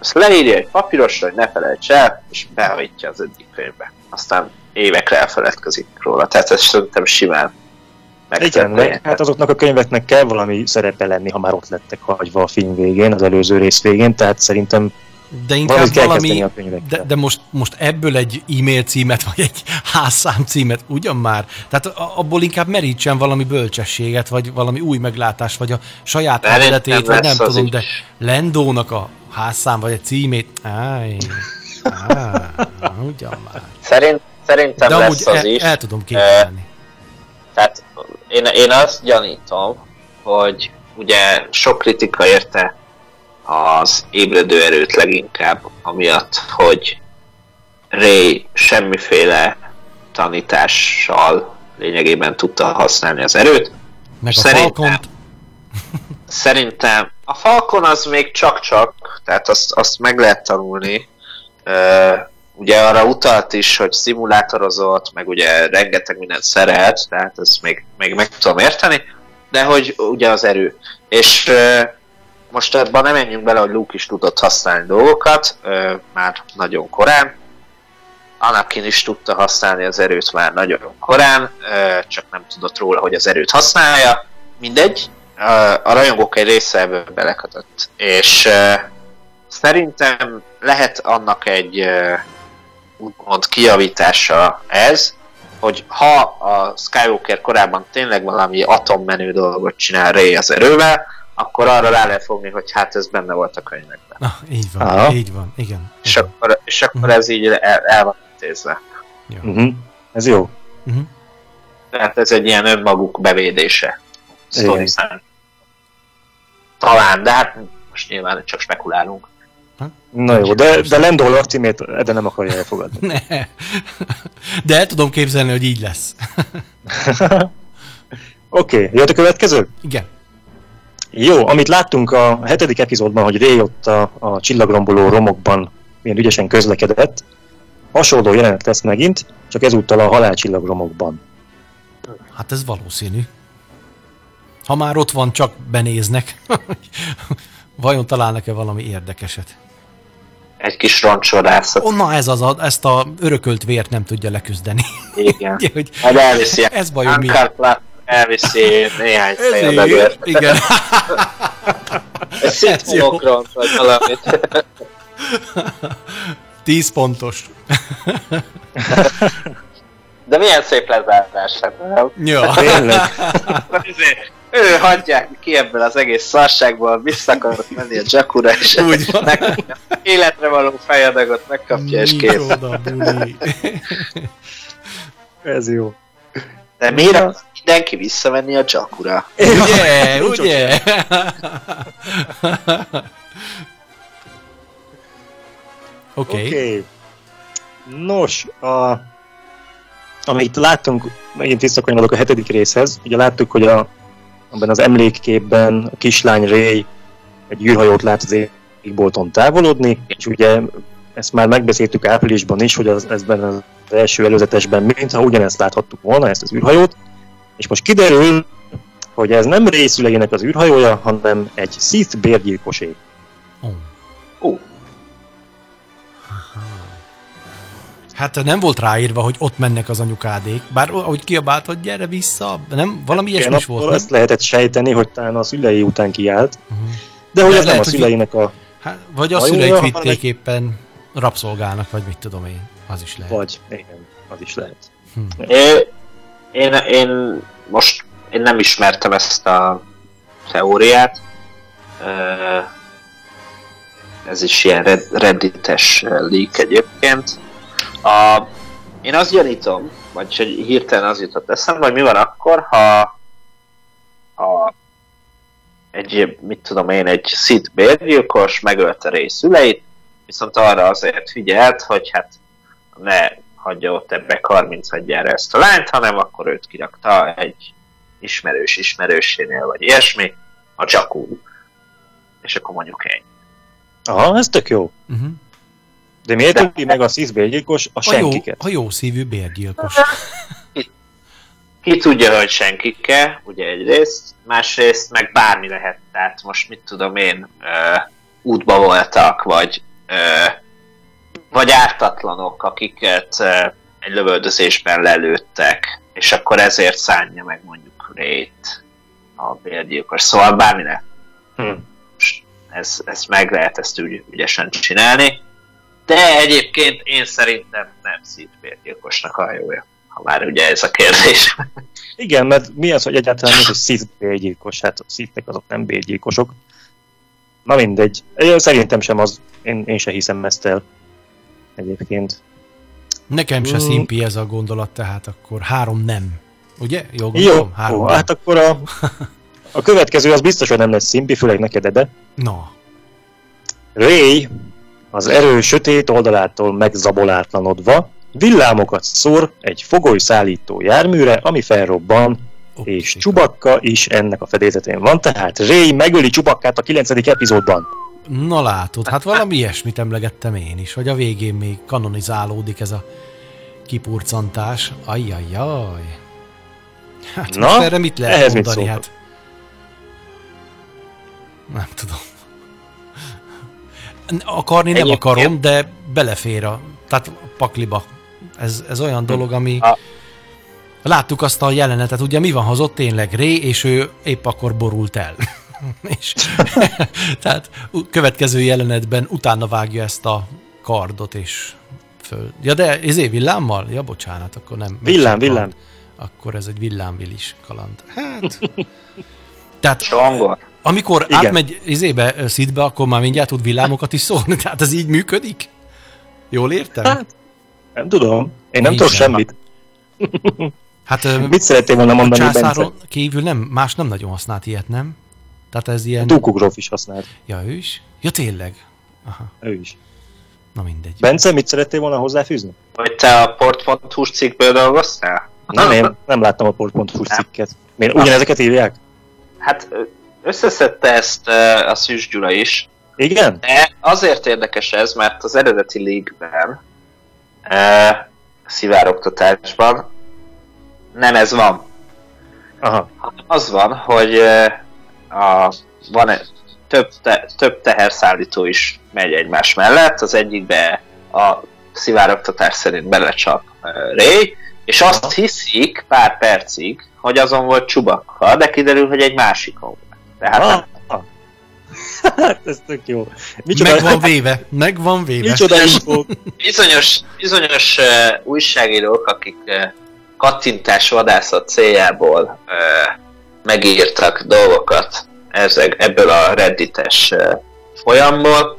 azt leírja egy papírosra, hogy ne felejts el, és behajtja az egyik könyvbe. Aztán évekre elfeledkezik róla. Tehát ez szerintem simán
igen, meg, hát azoknak a könyveknek kell valami szerepe lenni, ha már ott lettek hagyva a film végén, az előző rész végén, tehát szerintem
de inkább valami, de, de most, most ebből egy e-mail címet, vagy egy <laughs> házszám címet, ugyan már? Tehát abból inkább merítsen valami bölcsességet, vagy valami új meglátást, vagy a saját eredetét, vagy nem tudom, is. de Lendónak a házszám, vagy egy címét, áj, áj, ugyan már.
Szerint, szerintem de lesz az el, is.
el tudom képzelni.
Tehát én, én azt gyanítom, hogy ugye sok kritika érte az ébredő erőt leginkább, amiatt, hogy Ray semmiféle tanítással lényegében tudta használni az erőt.
Meg a szerintem, <laughs> <laughs>
szerintem a Falcon az még csak-csak, tehát azt, azt meg lehet tanulni. Ugye arra utalt is, hogy szimulátorozott, meg ugye rengeteg mindent szeret, tehát ezt még, még meg tudom érteni, de hogy ugye az erő. És most ebben nem menjünk bele, hogy Luke is tudott használni dolgokat, uh, már nagyon korán, Anakin is tudta használni az erőt már nagyon korán, csak nem tudott róla, hogy az erőt használja. Mindegy, a rajongók egy része ebből belekötött. És szerintem lehet annak egy úgymond kiavítása ez, hogy ha a Skywalker korábban tényleg valami atommenő dolgot csinál Ray az erővel, akkor arra rá lehet fogni, hogy hát ez benne volt a könyvekben.
Ah, így van, Aha. így van, igen.
És akkor, és akkor uh-huh. ez így el, el van intézve.
Jó. Uh-huh. Ez jó. Uh-huh.
Tehát ez egy ilyen önmaguk bevédése. Talán, de hát most nyilván csak spekulálunk.
Na jó, de, de Lendol címét de nem akarja elfogadni. <laughs>
ne. De el tudom képzelni, hogy így lesz. <laughs>
Oké, okay, jött a következő?
Igen.
Jó, amit láttunk a hetedik epizódban, hogy Ray ott a, a csillagromboló romokban milyen ügyesen közlekedett, hasonló jelenet lesz megint, csak ezúttal a halálcsillagromokban.
Hát ez valószínű. Ha már ott van, csak benéznek. <laughs> Vajon találnak-e valami érdekeset?
Egy kis roncsodászat.
Oh, na ez az, a, ezt a örökölt vért nem tudja leküzdeni.
Igen. <laughs> Ugye, hogy hát elviszi.
Ez bajom mi?
Elviszi néhány fejadagért.
Igen. <laughs>
Egy szintmokront, vagy valamit. <laughs>
10 pontos. <laughs>
De milyen szép lezárás, hát nem?
Ja.
Tényleg.
ő hagyják ki ebből az egész szarságból, vissza akarok menni a Jakura, és Úgy van. Meg, életre való fejadagot megkapja, és kész.
Ez jó.
De miért mindenki visszamenni a Jakura?
Ugye, <laughs> ugye? Oké. Okay. Okay.
Nos, a, amit láttunk, megint visszakanyarodok a hetedik részhez, ugye láttuk, hogy a, abban az emlékképben a kislány Ray egy űrhajót lát az égbolton távolodni, és ugye ezt már megbeszéltük áprilisban is, hogy az, ezben az első előzetesben mintha ugyanezt láthattuk volna, ezt az űrhajót, és most kiderül, hogy ez nem részülegének az űrhajója, hanem egy Sith bérgyilkosé.
Oh. Oh. Hát nem volt ráírva, hogy ott mennek az anyukádék, bár ahogy kiabált, hogy gyere vissza, nem? Valami ilyesmi is volt.
Ezt lehetett sejteni, hogy talán a szülei után kiállt, uh-huh. de hogy De ez lehet, nem a szüleinek a...
Hát, vagy a szüleit vitték hanem... éppen rabszolgának, vagy mit tudom én, az is lehet.
Vagy, igen, az is lehet.
Hm. Én, én, én most én nem ismertem ezt a teóriát. Ez is ilyen reddites leak egyébként. A, én azt gyanítom, vagy hogy hirtelen az jutott eszembe, hogy mi van akkor, ha, ha egy, mit tudom én, egy szit bérgyilkos megölte rész szüleit, viszont arra azért figyelt, hogy hát ne hagyja ott ebbe 30 ezt a lányt, hanem akkor őt kirakta egy ismerős ismerősénél, vagy ilyesmi, a Jakku. És akkor mondjuk ennyi.
Aha, ez tök jó. Uh-huh. De miért öli meg a szísz bérgyilkos a, a senkiket?
Jó, a jó szívű bérgyilkos. <laughs>
Ki, ki tudja, hogy senkike, ugye egyrészt, másrészt meg bármi lehet, tehát most mit tudom én, ö, útba voltak, vagy ö, vagy ártatlanok, akiket ö, egy lövöldözésben lelőttek, és akkor ezért szánja meg mondjuk Rét a bérgyilkos. Szóval bármi lehet. Hm. Ez, ez meg lehet ezt úgy ügyesen csinálni. De egyébként én szerintem nem szívbérgyilkosnak a hajója, ha már ugye ez a kérdés. <laughs>
Igen, mert mi az, hogy egyáltalán mi, hogy szívbérgyilkos? Hát a szívek azok nem bérgyilkosok. Na mindegy. Én szerintem sem az, én, én se hiszem ezt el egyébként.
Nekem se mm. szimpi ez a gondolat, tehát akkor három nem. Ugye?
Jó, gondolom? Jó, három nem. hát akkor a, <laughs> A következő az biztos, hogy nem lesz szimpi, főleg neked, de.
No.
Ray az erő sötét oldalától megzabolátlanodva villámokat szór egy fogolyszállító járműre, ami felrobban, okay. és Csubakka is ennek a fedélzetén van, tehát Ray megöli Csubakkát a 9. epizódban.
Na látod, hát valami ilyesmit emlegettem én is, hogy a végén még kanonizálódik ez a kipurcantás. Ajjajjaj. Hát Na, most erre mit lehet ehhez mondani? Mit hát nem tudom. Akarni nem Egyébként. akarom, de belefér a, tehát a pakliba. Ez, ez olyan dolog, ami... A... Láttuk azt a jelenetet, ugye mi van, ha az ott tényleg Ré, és ő épp akkor borult el. <laughs> és, <laughs> tehát következő jelenetben utána vágja ezt a kardot, és föl. Ja, de ez villámmal? Ja, bocsánat, akkor nem.
Villám, villám.
Akkor ez egy villámvilis kaland. Hát... <laughs> Tehát,
Songor.
Amikor Igen. átmegy izébe, szidbe, akkor már mindjárt tud villámokat is szólni. Tehát ez így működik? Jól értem? Hát,
nem tudom. Én nem tudok semmit. Hát, Mit szerettél volna mondani, a
császáron Bence? kívül nem, más nem nagyon használt ilyet, nem? Tehát ez ilyen...
Dukugróf is használt.
Ja, ő is? Ja, tényleg?
Aha. Ő is.
Na mindegy.
Bence, mit szerettél volna hozzáfűzni?
Hogy te a port.hu cikkből dolgoztál?
Nem, én nem láttam a port.hu cikket. Miért ugyanezeket írják?
Hát összeszedte ezt a Szűs Gyula is.
Igen?
De azért érdekes ez, mert az eredeti league-ben, e, szivároktatásban nem ez van.
Aha.
Az van, hogy a, van egy, több, te, több teherszállító is megy egymás mellett, az egyikbe a szivároktatás szerint belecsap Ray, és azt hiszik pár percig, hogy azon volt Csubakka, de kiderül, hogy egy másikon tehát ah,
ah. <laughs> Hát ez tök jó.
Micsoda, meg van véve, meg van véve.
Micsoda <laughs> info.
Bizonyos, bizonyos uh, újságírók, akik uh, kattintás vadászat céljából uh, megírtak dolgokat ezek, ebből a reddites folyamból,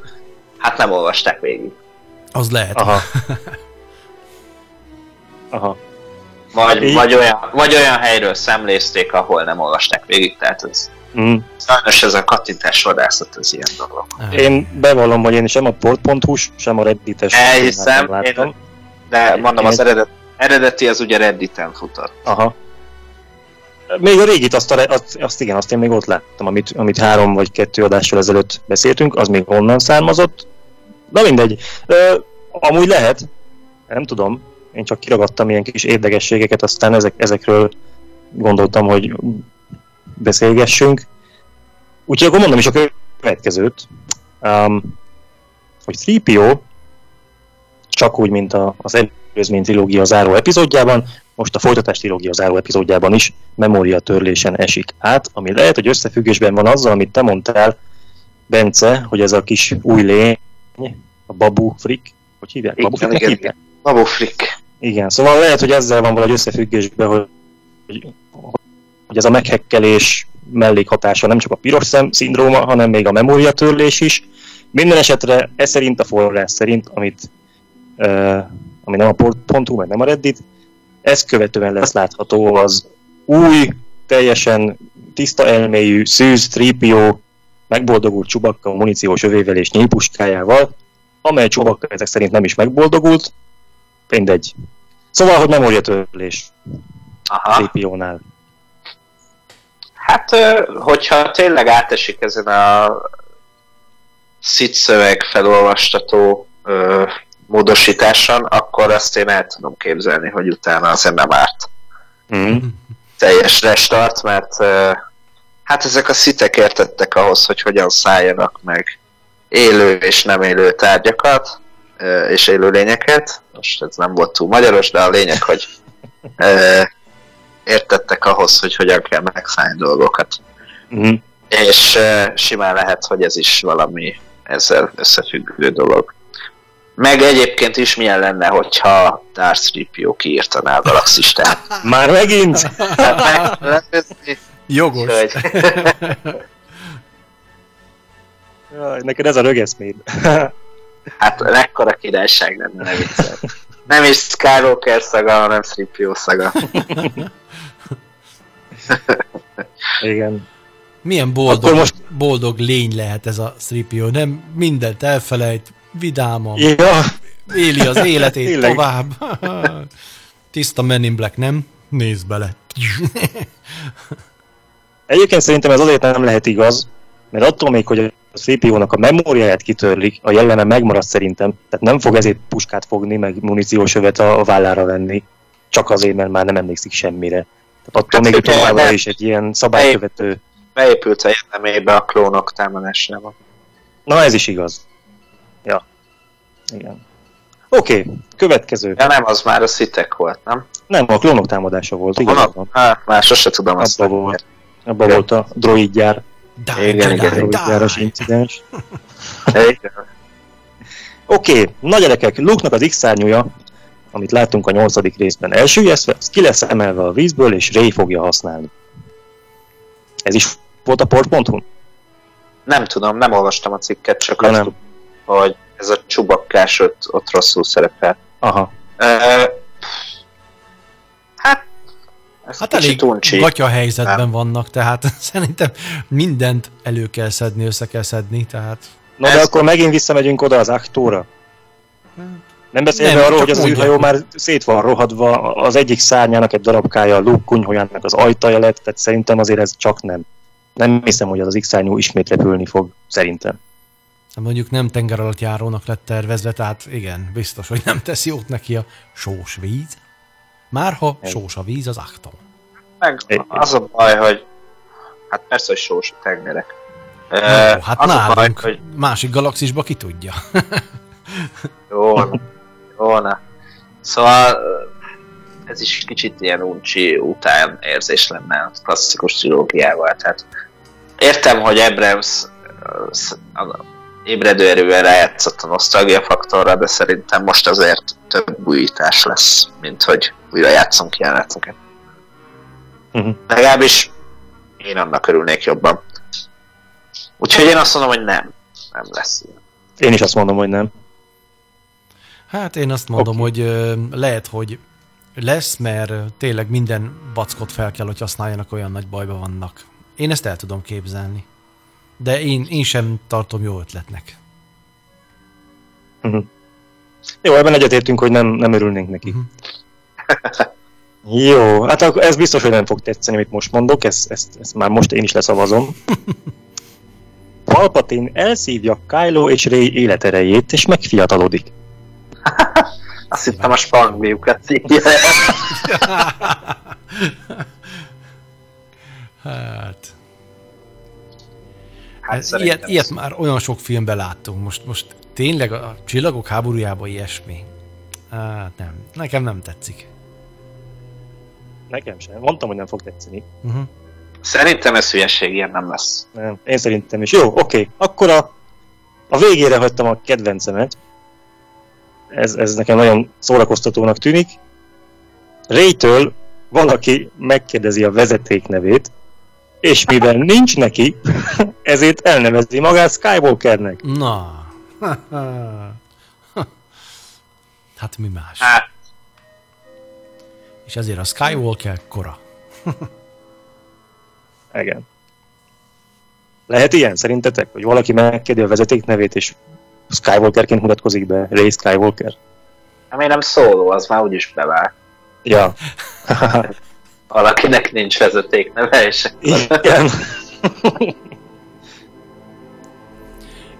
hát nem olvasták végig.
Az lehet.
Aha. <laughs> Aha.
Vagy, vagy, olyan, vagy olyan helyről szemlézték, ahol nem olvasták végig, tehát ez Mm. Sajnos ez a kattintás vadászat az ilyen dolog.
Én bevallom, hogy én sem a port.hu, sem a Reddit-es
Elhiszem, én, de mondom, az eredet, eredeti az ugye Redditen futott.
Aha. Még a régit, azt, a, azt, azt igen, azt én még ott láttam, amit, amit három vagy kettő adással ezelőtt beszéltünk, az még honnan származott. Na mindegy. Ö, amúgy lehet, nem tudom, én csak kiragadtam ilyen kis érdekességeket, aztán ezek, ezekről gondoltam, hogy beszélgessünk. Úgyhogy akkor mondom is a következőt, um, hogy 3PO csak úgy, mint a, az előzmény trilógia záró epizódjában, most a folytatás trilógia záró epizódjában is memória törlésen esik át, ami lehet, hogy összefüggésben van azzal, amit te mondtál, Bence, hogy ez a kis új lény, a Babu Frick, hogy hívják?
Babu Frick? Igen, hívják? Babu Frick.
Igen, szóval lehet, hogy ezzel van valahogy összefüggésben, hogy, hogy hogy ez a meghekkelés mellékhatása nem csak a piros szem szindróma, hanem még a memóriatörlés is. Minden esetre ez szerint a forrás szerint, amit, uh, ami nem a port.hu, meg nem a Reddit, ez követően lesz látható az új, teljesen tiszta elméjű, szűz, trípió, megboldogult csubakka a muníciós övével és nyílpuskájával, amely csubakka ezek szerint nem is megboldogult, mindegy. Szóval, hogy memóriatörlés trípiónál.
Hát, hogyha tényleg átesik ezen a szit szöveg felolvastató módosításon, akkor azt én el tudom képzelni, hogy utána az nem árt. Mm. Teljes restart, mert hát ezek a szitek értettek ahhoz, hogy hogyan szálljanak meg élő és nem élő tárgyakat, és élő lényeket. Most ez nem volt túl magyaros, de a lényeg, hogy értettek ahhoz, hogy hogyan kell megszállni dolgokat. Mm. És simán lehet, hogy ez is valami ezzel összefüggő dolog. Meg egyébként is milyen lenne, hogyha Darth Tripio kiírtaná a galaxistát. <laughs>
Már megint? <laughs>
Jogos. <laughs>
Jaj, neked ez a rögeszméd.
hát mekkora királyság lenne, ne viccel. Nem is Skywalker szaga, hanem Tripio szaga.
Igen.
Milyen boldog, most... boldog lény lehet ez a 3 nem mindent elfelejt, vidáman,
ja.
éli az életét tovább. Tiszta Men in Black, nem? Nézd bele.
Egyébként szerintem ez azért nem lehet igaz, mert attól még, hogy a CPU-nak a memóriáját kitörlik, a jelleme megmarad szerintem, tehát nem fog ezért puskát fogni, meg muníciós övet a vállára venni, csak azért, mert már nem emlékszik semmire. Tehát attól hát, még továbbra is egy ilyen szabálykövető...
Beépült a jellemébe a klónok támadásával.
Na ez is igaz. Ja. Igen. Oké, okay, következő.
Ja nem, az már a szitek volt, nem?
Nem, a klónok támadása volt,
igaz? Hát, már sose tudom azt
Abba volt. Abba volt a droidgyár. Die, igen, igen, droidgyáros incidens. <laughs> Oké, okay, nagy gyerekek, Luke-nak az X-szárnyúja, amit láttunk a nyolcadik részben elsüllyesztve, az ki lesz emelve a vízből, és Ray fogja használni. Ez is volt a port.hu?
Nem tudom, nem olvastam a cikket, csak azt nem. Hogy ez a csubakkás ott, ott rosszul szerepel.
Aha.
Uh, hát
ez hát elég uncsi. gatya helyzetben nem. vannak, tehát <laughs> szerintem mindent elő kell szedni, össze kell szedni, tehát...
Na de akkor megint visszamegyünk oda az aktóra. Nem beszélve nem, arról, hogy az űrhajó már szét van rohadva, az egyik szárnyának egy darabkája, a Luke kunyhójának az ajtaja lett, tehát szerintem azért ez csak nem. Nem hiszem, hogy az az X-szárnyú ismét repülni fog, szerintem.
Mondjuk nem tenger alatt járónak lett tervezve, tehát igen, biztos, hogy nem tesz jót neki a sós víz. Már ha sós a víz, az aktom.
Meg az a baj, hogy hát persze, hogy sós a tengerek.
No, uh, hát az nálunk, baj, hogy... másik galaxisba ki tudja.
jó, jó, na. Szóval ez is kicsit ilyen uncsi után érzés lenne a klasszikus trilógiával. Tehát értem, hogy Abrams ébredő erővel rájátszott a nosztalgia faktorra, de szerintem most azért több újítás lesz, mint hogy újra játszunk jeleneteket. Uh-huh. Legalábbis én annak örülnék jobban. Úgyhogy én azt mondom, hogy nem. Nem lesz ilyen.
Én is azt mondom, hogy nem.
Hát én azt mondom, okay. hogy lehet, hogy lesz, mert tényleg minden backot fel kell, hogy használjanak, olyan nagy bajba vannak. Én ezt el tudom képzelni. De én, én sem tartom jó ötletnek.
Uh-huh. Jó, ebben egyetértünk, hogy nem, nem örülnénk neki. Uh-huh. <laughs> Jó, hát akkor ez biztos, hogy nem fog tetszeni, amit most mondok, ezt, ezt, ezt már most én is leszavazom. <laughs> Palpatine elszívja Kylo és Rey életerejét, és megfiatalodik. <laughs>
Azt hittem a spangbiukat szívja.
hát... Hát ez, ilyet, ilyet már olyan sok filmben láttunk. Most, most tényleg a csillagok háborújában ilyesmi. Hát nem. Nekem nem tetszik.
Nekem sem. Mondtam, hogy nem fog tetszeni.
Uh-huh. Szerintem ez hülyeség, ilyen nem lesz.
Nem, én szerintem is. Jó, oké. Okay. Akkor a, a végére hagytam a kedvencemet. Ez, ez nekem nagyon szórakoztatónak tűnik. Raytől valaki megkérdezi a vezeték nevét, és mivel nincs neki, <laughs> ezért elnevezi magát Skywalkernek.
Na. <laughs> hát mi más? Hát. És ezért a Skywalker kora. <laughs>
Igen. Lehet ilyen szerintetek, hogy valaki megkérdezi a vezeték nevét, és Skywalkerként mutatkozik be, Ray Skywalker?
Hát nem szóló, az már úgyis bevált.
Ja.
Valakinek nincs vezeték neve, és
Igen.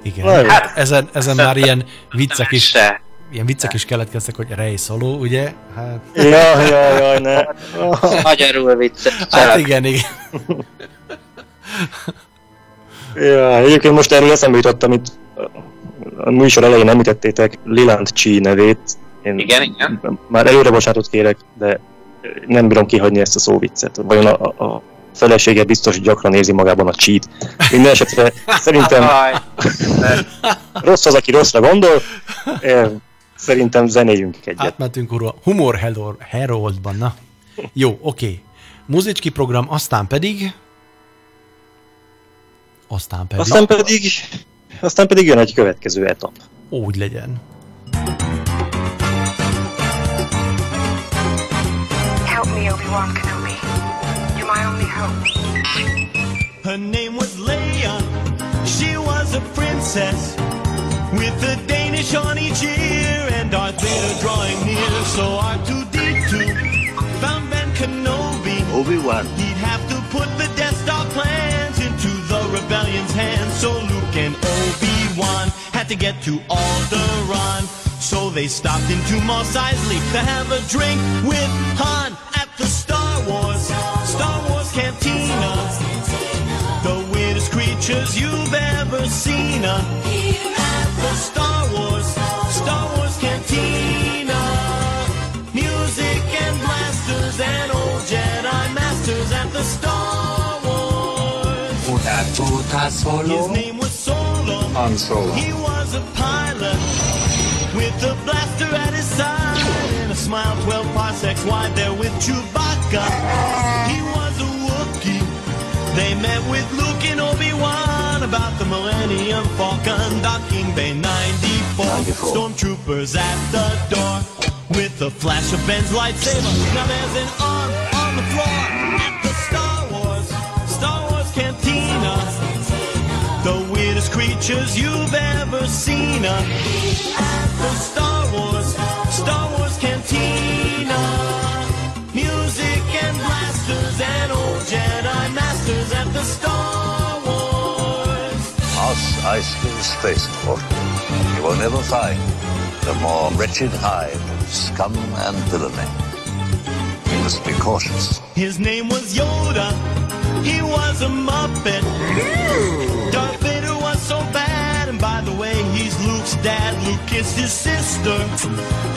Igen. Hát, ezen, ezen már ilyen viccek is, se. ilyen viccek is keletkeztek, hogy Rej Szoló, ugye?
Hát... Ja, ja, ja, ne.
Magyarul vicces.
Hát igen, igen.
ja, egyébként most erről eszembe jutottam, itt a műsor elején említettétek Liland Chi nevét.
Én igen, igen.
Már előre bocsánatot kérek, de nem bírom kihagyni ezt a szóviccet. Vajon a, a felesége biztos gyakran nézi magában a cheat. Minden esetre szerintem <laughs> rossz az, aki rosszra gondol. Szerintem zenéljünk egyet.
Átmentünk a Humor Heroldban, na. Jó, oké. Okay. Muzicski program, aztán pedig... Aztán pedig...
Aztán pedig... Aztán pedig jön egy következő etap.
Úgy legyen. Me, Obi-Wan Kenobi. You're my only hope.
Her name was Leia. She was a princess with the Danish on each ear and Darth Vader drawing near. So R2D2 found Ben Kenobi.
Obi-Wan.
He'd have to put the Death Star plans into the rebellion's hands. So Luke and Obi-Wan had to get to Alderaan. So they stopped into Mos Eisley to have a drink with Han at the Star Wars, Star Wars Cantina. The weirdest creatures you've ever seen uh, at the Star Wars, Star Wars Cantina. Music and blasters and old Jedi masters at the Star Wars. His name was Solo.
Han Solo.
He was a pilot with a blaster at his side and a smile 12 parsecs wide there with Chewbacca. He was a Wookiee. They met with Luke and Obi-Wan about the Millennium Falcon docking Bay 94.
94.
Stormtroopers at the door with a flash of Ben's lightsaber. Now there's an arm on the floor at the Star Wars, Star Wars Cantina. The weirdest creatures you've ever seen uh,
Eisley Spaceport. You will never find a more wretched hive of scum and villainy. You must be cautious.
His name was Yoda. He was a Muppet. Darth Vader was so bad, and by the way, he's Luke's dad. Luke kissed his sister.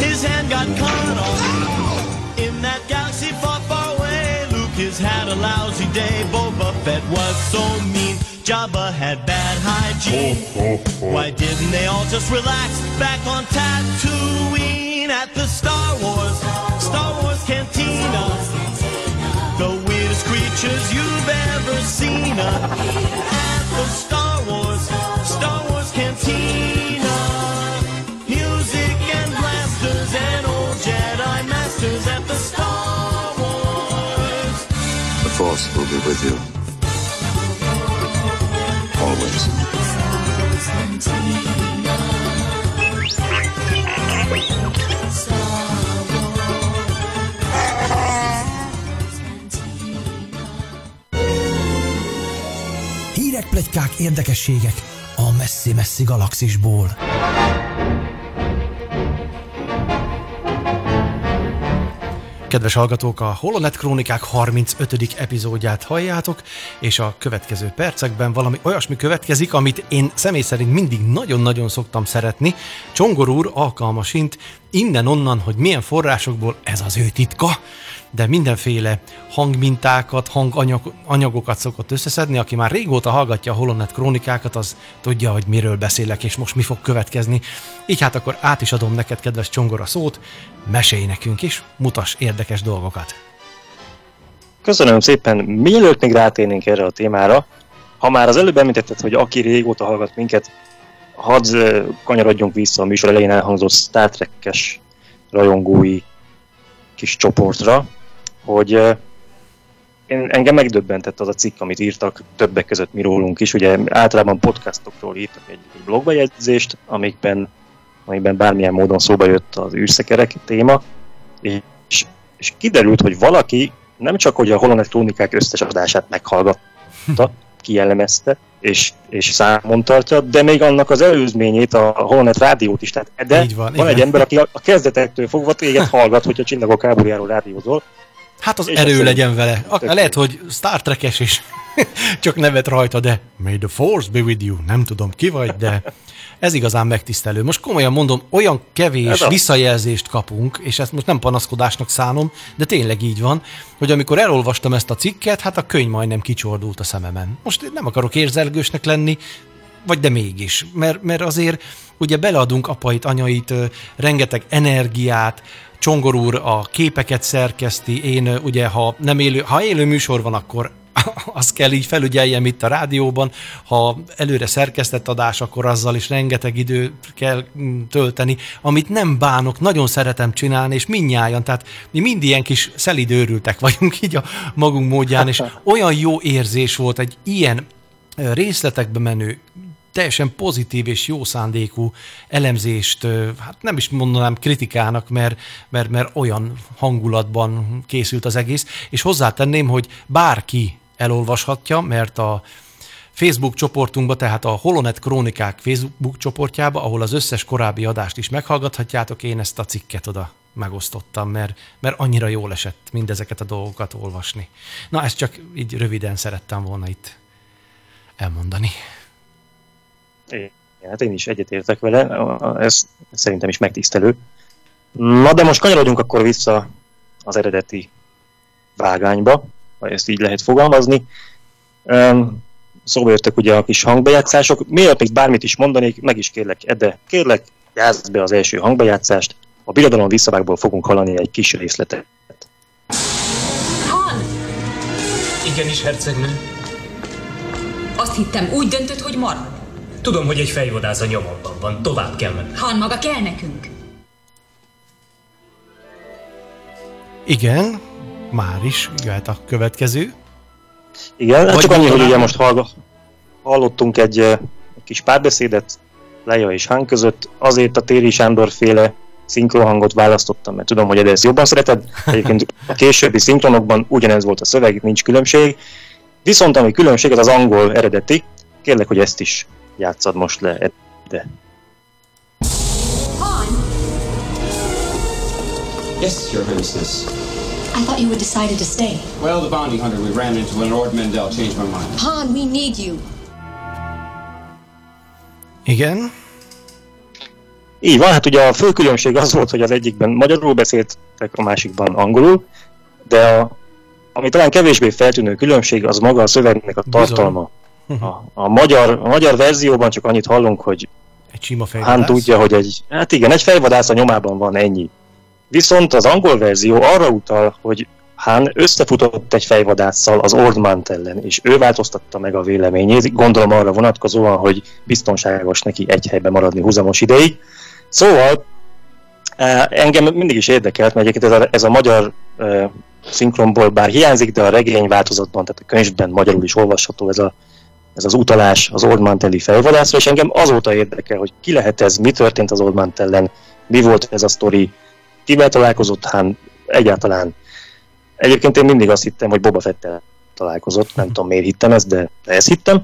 His hand got cut off in that galaxy far, far away. Luke has had a lousy day. Boba Fett was so mean. Jabba had bad hygiene. Why didn't they all just relax back on Tatooine at the Star Wars, Star Wars Cantina? The weirdest creatures you've ever seen at the Star Wars, Star Wars Cantina. Music and blasters and old Jedi masters at the Star Wars.
The Force will be with you. Always.
Hírek, plegykák, érdekességek a messzi-messzi galaxisból. Kedves hallgatók, a Holonet Krónikák 35. epizódját halljátok, és a következő percekben valami olyasmi következik, amit én személy szerint mindig nagyon-nagyon szoktam szeretni. Csongor úr alkalmasint innen-onnan, hogy milyen forrásokból ez az ő titka, de mindenféle hangmintákat, hanganyagokat szokott összeszedni. Aki már régóta hallgatja a Holonet krónikákat, az tudja, hogy miről beszélek, és most mi fog következni. Így hát akkor át is adom neked, kedves Csongor, a szót, mesélj nekünk is, mutas érdekes dolgokat.
Köszönöm szépen. Mielőtt még rátérnénk erre a témára, ha már az előbb említetted, hogy aki régóta hallgat minket, hadd kanyarodjunk vissza a műsor elején elhangzott Star Trek-es rajongói kis csoportra, hogy én, engem megdöbbentett az a cikk, amit írtak, többek között mi rólunk is. Ugye általában podcastokról írtak egy, egy blogbejegyzést, amikben, amikben bármilyen módon szóba jött az űrszekerek téma, és, és kiderült, hogy valaki nem csak, hogy a Holonet Krónikák összes adását meghallgatta, <laughs> kielemezte, és, és számon tartja, de még annak az előzményét, a Holonet rádiót is. Tehát, de
Így van,
van
igen.
egy ember, aki a, a kezdetektől fogva téged hallgat, hogy a csillagok háborújáról rádiózol.
Hát az
És
erő legyen vele. Akár lehet, hogy Star Trek-es is. <laughs> Csak nevet rajta, de May the Force be with you. Nem tudom ki vagy, de ez igazán megtisztelő. Most komolyan mondom, olyan kevés visszajelzést kapunk, és ezt most nem panaszkodásnak szánom, de tényleg így van, hogy amikor elolvastam ezt a cikket, hát a könyv majdnem kicsordult a szememen. Most nem akarok érzelgősnek lenni, vagy de mégis, mert, mert azért ugye beleadunk apait, anyait, rengeteg energiát, Csongor úr a képeket szerkeszti, én ugye, ha nem élő, ha élő műsor van, akkor <laughs> azt kell így felügyeljem itt a rádióban, ha előre szerkesztett adás, akkor azzal is rengeteg idő kell mm, tölteni, amit nem bánok, nagyon szeretem csinálni, és mindnyájan, tehát mi mind ilyen kis szelidőrültek vagyunk így a magunk módján, és <laughs> olyan jó érzés volt egy ilyen részletekbe menő, teljesen pozitív és jó szándékú elemzést, hát nem is mondanám kritikának, mert, mert, mert olyan hangulatban készült az egész, és hozzátenném, hogy bárki elolvashatja, mert a Facebook csoportunkba, tehát a Holonet Krónikák Facebook csoportjába, ahol az összes korábbi adást is meghallgathatjátok, én ezt a cikket oda megosztottam, mert, mert annyira jól esett mindezeket a dolgokat olvasni. Na, ezt csak így röviden szerettem volna itt elmondani.
Igen, hát én is egyetértek vele, ez szerintem is megtisztelő. Na de most kanyarodjunk akkor vissza az eredeti vágányba, ha ezt így lehet fogalmazni. Szóba jöttek ugye a kis hangbejátszások. Miért még bármit is mondanék, meg is kérlek, Ede, kérlek, játszd be az első hangbejátszást. A birodalom visszavágból fogunk hallani egy kis részletet.
Han!
Igenis, hercegnő.
Azt hittem, úgy döntött, hogy marad.
Tudom, hogy egy fejvadász a nyomokban van, tovább kell menni.
Han maga kell nekünk.
Igen, már is jöhet a következő.
Igen, hát csak annyi, hogy ugye most hallga, hallottunk egy, egy kis párbeszédet Leja és Han között, azért a Téri Sándor féle szinkronhangot választottam, mert tudom, hogy ezt jobban szereted. Egyébként a későbbi szinkronokban ugyanez volt a szöveg, nincs különbség. Viszont ami különbség, az az angol eredeti. Kérlek, hogy ezt is játszad most le, de.
Han!
Yes, Your Highness.
I thought you had decided to stay.
Well, the bounty hunter we ran into when Lord Mendel changed my mind.
Han, we need you.
Igen.
Így van, hát ugye a fő különbség az volt, hogy az egyikben magyarul beszéltek, a másikban angolul, de a, ami talán kevésbé feltűnő különbség, az maga a szövegnek a tartalma. A, a, magyar, a magyar verzióban csak annyit hallunk, hogy
egy sima fejvadász.
Han tudja, hogy egy, hát igen, egy fejvadász a nyomában van ennyi. Viszont az angol verzió arra utal, hogy Han összefutott egy fejvadásszal az Ordmant ellen, és ő változtatta meg a véleményét, gondolom arra vonatkozóan, hogy biztonságos neki egy helyben maradni húzamos ideig. Szóval eh, engem mindig is érdekelt, mert egyébként ez a, ez a magyar uh, szinkronból bár hiányzik, de a regény változatban, tehát a könyvben magyarul is olvasható ez, a, ez az utalás az Oldmantelli fejvadászra, és engem azóta érdekel, hogy ki lehet ez, mi történt az Oldmantellen, mi volt ez a sztori, kivel találkozott Han, egyáltalán. Egyébként én mindig azt hittem, hogy Boba Fettel találkozott, nem tudom miért hittem ezt, de ezt hittem.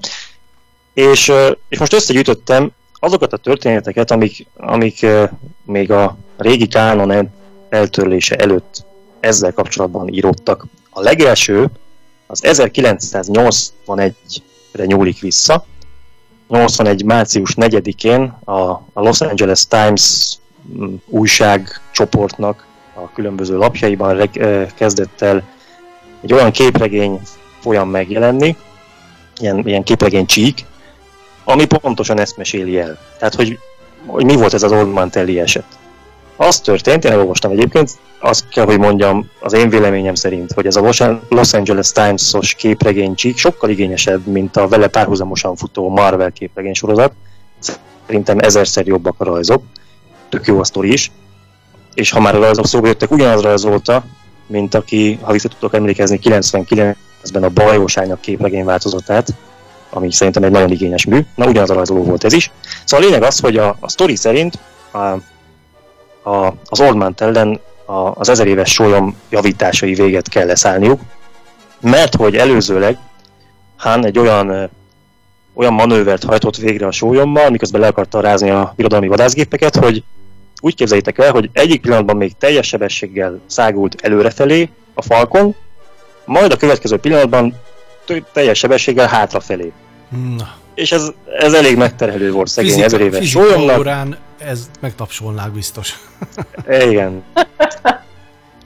És, és most összegyűjtöttem azokat a történeteket, amik, amik még a régi kánon eltörlése előtt ezzel kapcsolatban íródtak. A legelső az 1981-re nyúlik vissza. 81. március 4-én a, a Los Angeles Times mm, újság csoportnak a különböző lapjaiban reg, kezdett el egy olyan képregény folyam megjelenni, ilyen, ilyen képregény csík, ami pontosan ezt meséli el. Tehát, hogy, hogy mi volt ez az Old Mantelli eset. Az történt, én elolvastam egyébként, azt kell, hogy mondjam, az én véleményem szerint, hogy ez a Los Angeles Times-os képregénycsík sokkal igényesebb, mint a vele párhuzamosan futó Marvel képregény sorozat. Szerintem ezerszer jobbak a rajzok. Tök jó a sztori is. És ha már a rajzok szóba jöttek, ugyanaz rajzolta, mint aki, ha vissza tudok emlékezni, 99-ben a Bajóságnak képregény változatát, ami szerintem egy nagyon igényes mű. Na, ugyanaz a rajzoló volt ez is. Szóval a lényeg az, hogy a, a sztori szerint a, a, az Oldman ellen a, az ezer éves sólyom javításai véget kell leszállniuk, mert hogy előzőleg Han egy olyan olyan manővert hajtott végre a sólyommal, miközben le akarta rázni a birodalmi vadászgépeket, hogy úgy képzeljétek el, hogy egyik pillanatban még teljes sebességgel szágult előrefelé a falkon, majd a következő pillanatban teljes sebességgel hátrafelé. Na. És ez, ez elég megterhelő volt szegény fizika, ezer éves sólyomnak.
órán ez megtapsolnák biztos. <laughs>
Igen.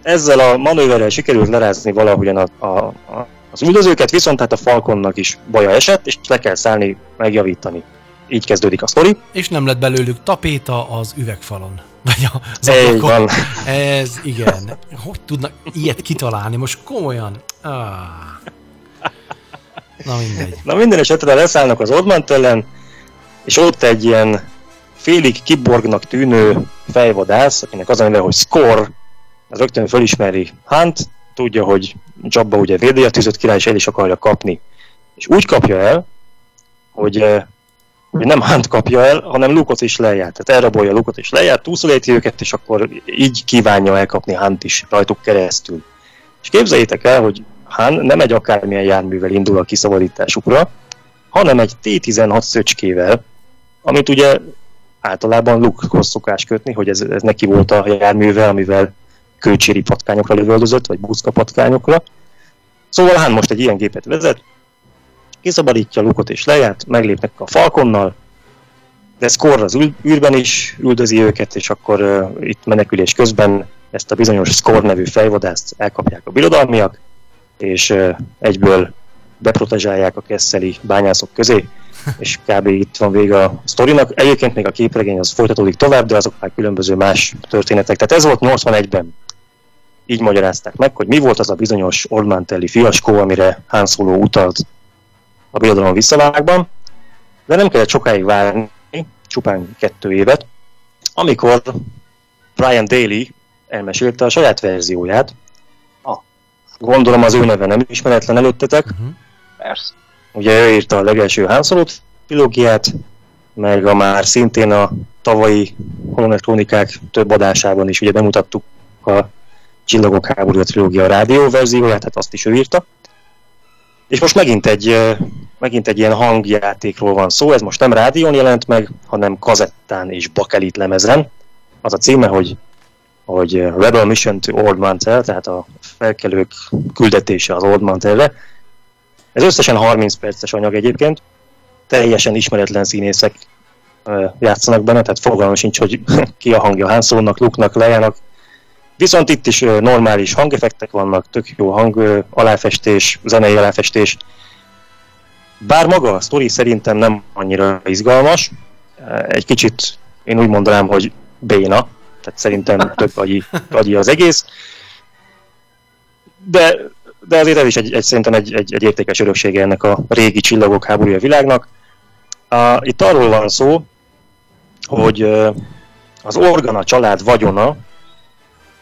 Ezzel a manőverrel sikerült lerázni valahogyan a, a, a, az üldözőket, viszont hát a Falconnak is baja esett, és le kell szállni, megjavítani. Így kezdődik a sztori.
És nem lett belőlük tapéta az üvegfalon. <laughs> Vagy
az ablakon.
Ez igen. Hogy tudnak ilyet kitalálni? Most komolyan. Ah. Na mindegy.
Na minden esetre leszállnak az Oldmant ellen, és ott egy ilyen félig kiborgnak tűnő fejvadász, akinek az a neve, hogy Score, az rögtön fölismeri Hunt, tudja, hogy Jabba ugye védi a tűzött király, és el is akarja kapni. És úgy kapja el, hogy, eh, hogy nem Hunt kapja el, hanem Lukot is lejárt. Tehát elrabolja Lukot is lejárt, túlszoléti őket, és akkor így kívánja elkapni Hunt is rajtuk keresztül. És képzeljétek el, hogy Han nem egy akármilyen járművel indul a kiszabadításukra, hanem egy T-16 szöcskével, amit ugye általában Lukehoz szokás kötni, hogy ez, ez neki volt a járművel, amivel kőcséri patkányokra lövöldözött, vagy buszka patkányokra. Szóval Han most egy ilyen gépet vezet, kiszabadítja Lukot és lejárt, meglépnek a Falconnal, de Score az űrben is üldözi őket, és akkor uh, itt menekülés közben ezt a bizonyos Score nevű fejvadászt elkapják a birodalmiak, és egyből beprotezsálják a keszeli bányászok közé, <laughs> és kb. itt van vége a sztorinak. Egyébként még a képregény az folytatódik tovább, de azok már különböző más történetek. Tehát ez volt 81-ben. Így magyarázták meg, hogy mi volt az a bizonyos Ormantelli fiaskó, amire Han Solo utalt a birodalom visszavágban. De nem kellett sokáig várni, csupán kettő évet, amikor Brian Daly elmesélte a saját verzióját. Gondolom az ő neve nem ismeretlen előttetek. Uh-huh.
Persze.
Ugye ő írta a legelső Han trilógiát, meg a már szintén a tavalyi Holonet Krónikák több adásában is ugye bemutattuk a Csillagok háborúja trilógia a rádió verzióját, tehát azt is ő írta. És most megint egy, megint egy ilyen hangjátékról van szó, ez most nem rádión jelent meg, hanem kazettán és bakelit lemezen. Az a címe, hogy, hogy Rebel Mission to Old Mantel, tehát a felkelők küldetése az Old Mantelre. Ez összesen 30 perces anyag egyébként, teljesen ismeretlen színészek játszanak benne, tehát fogalmam sincs, hogy <laughs> ki a hangja Han Solo-nak, Luke-nak, Leia-nak. Viszont itt is normális hangeffektek vannak, tök jó hang, aláfestés, zenei aláfestés. Bár maga a sztori szerintem nem annyira izgalmas, egy kicsit én úgy mondanám, hogy béna, tehát szerintem több agyi, agyi az egész. De, de azért ez is egy, egy, szerintem egy, egy, egy értékes öröksége ennek a régi csillagok háborúja világnak. A, itt arról van szó, hogy az Organa család vagyona,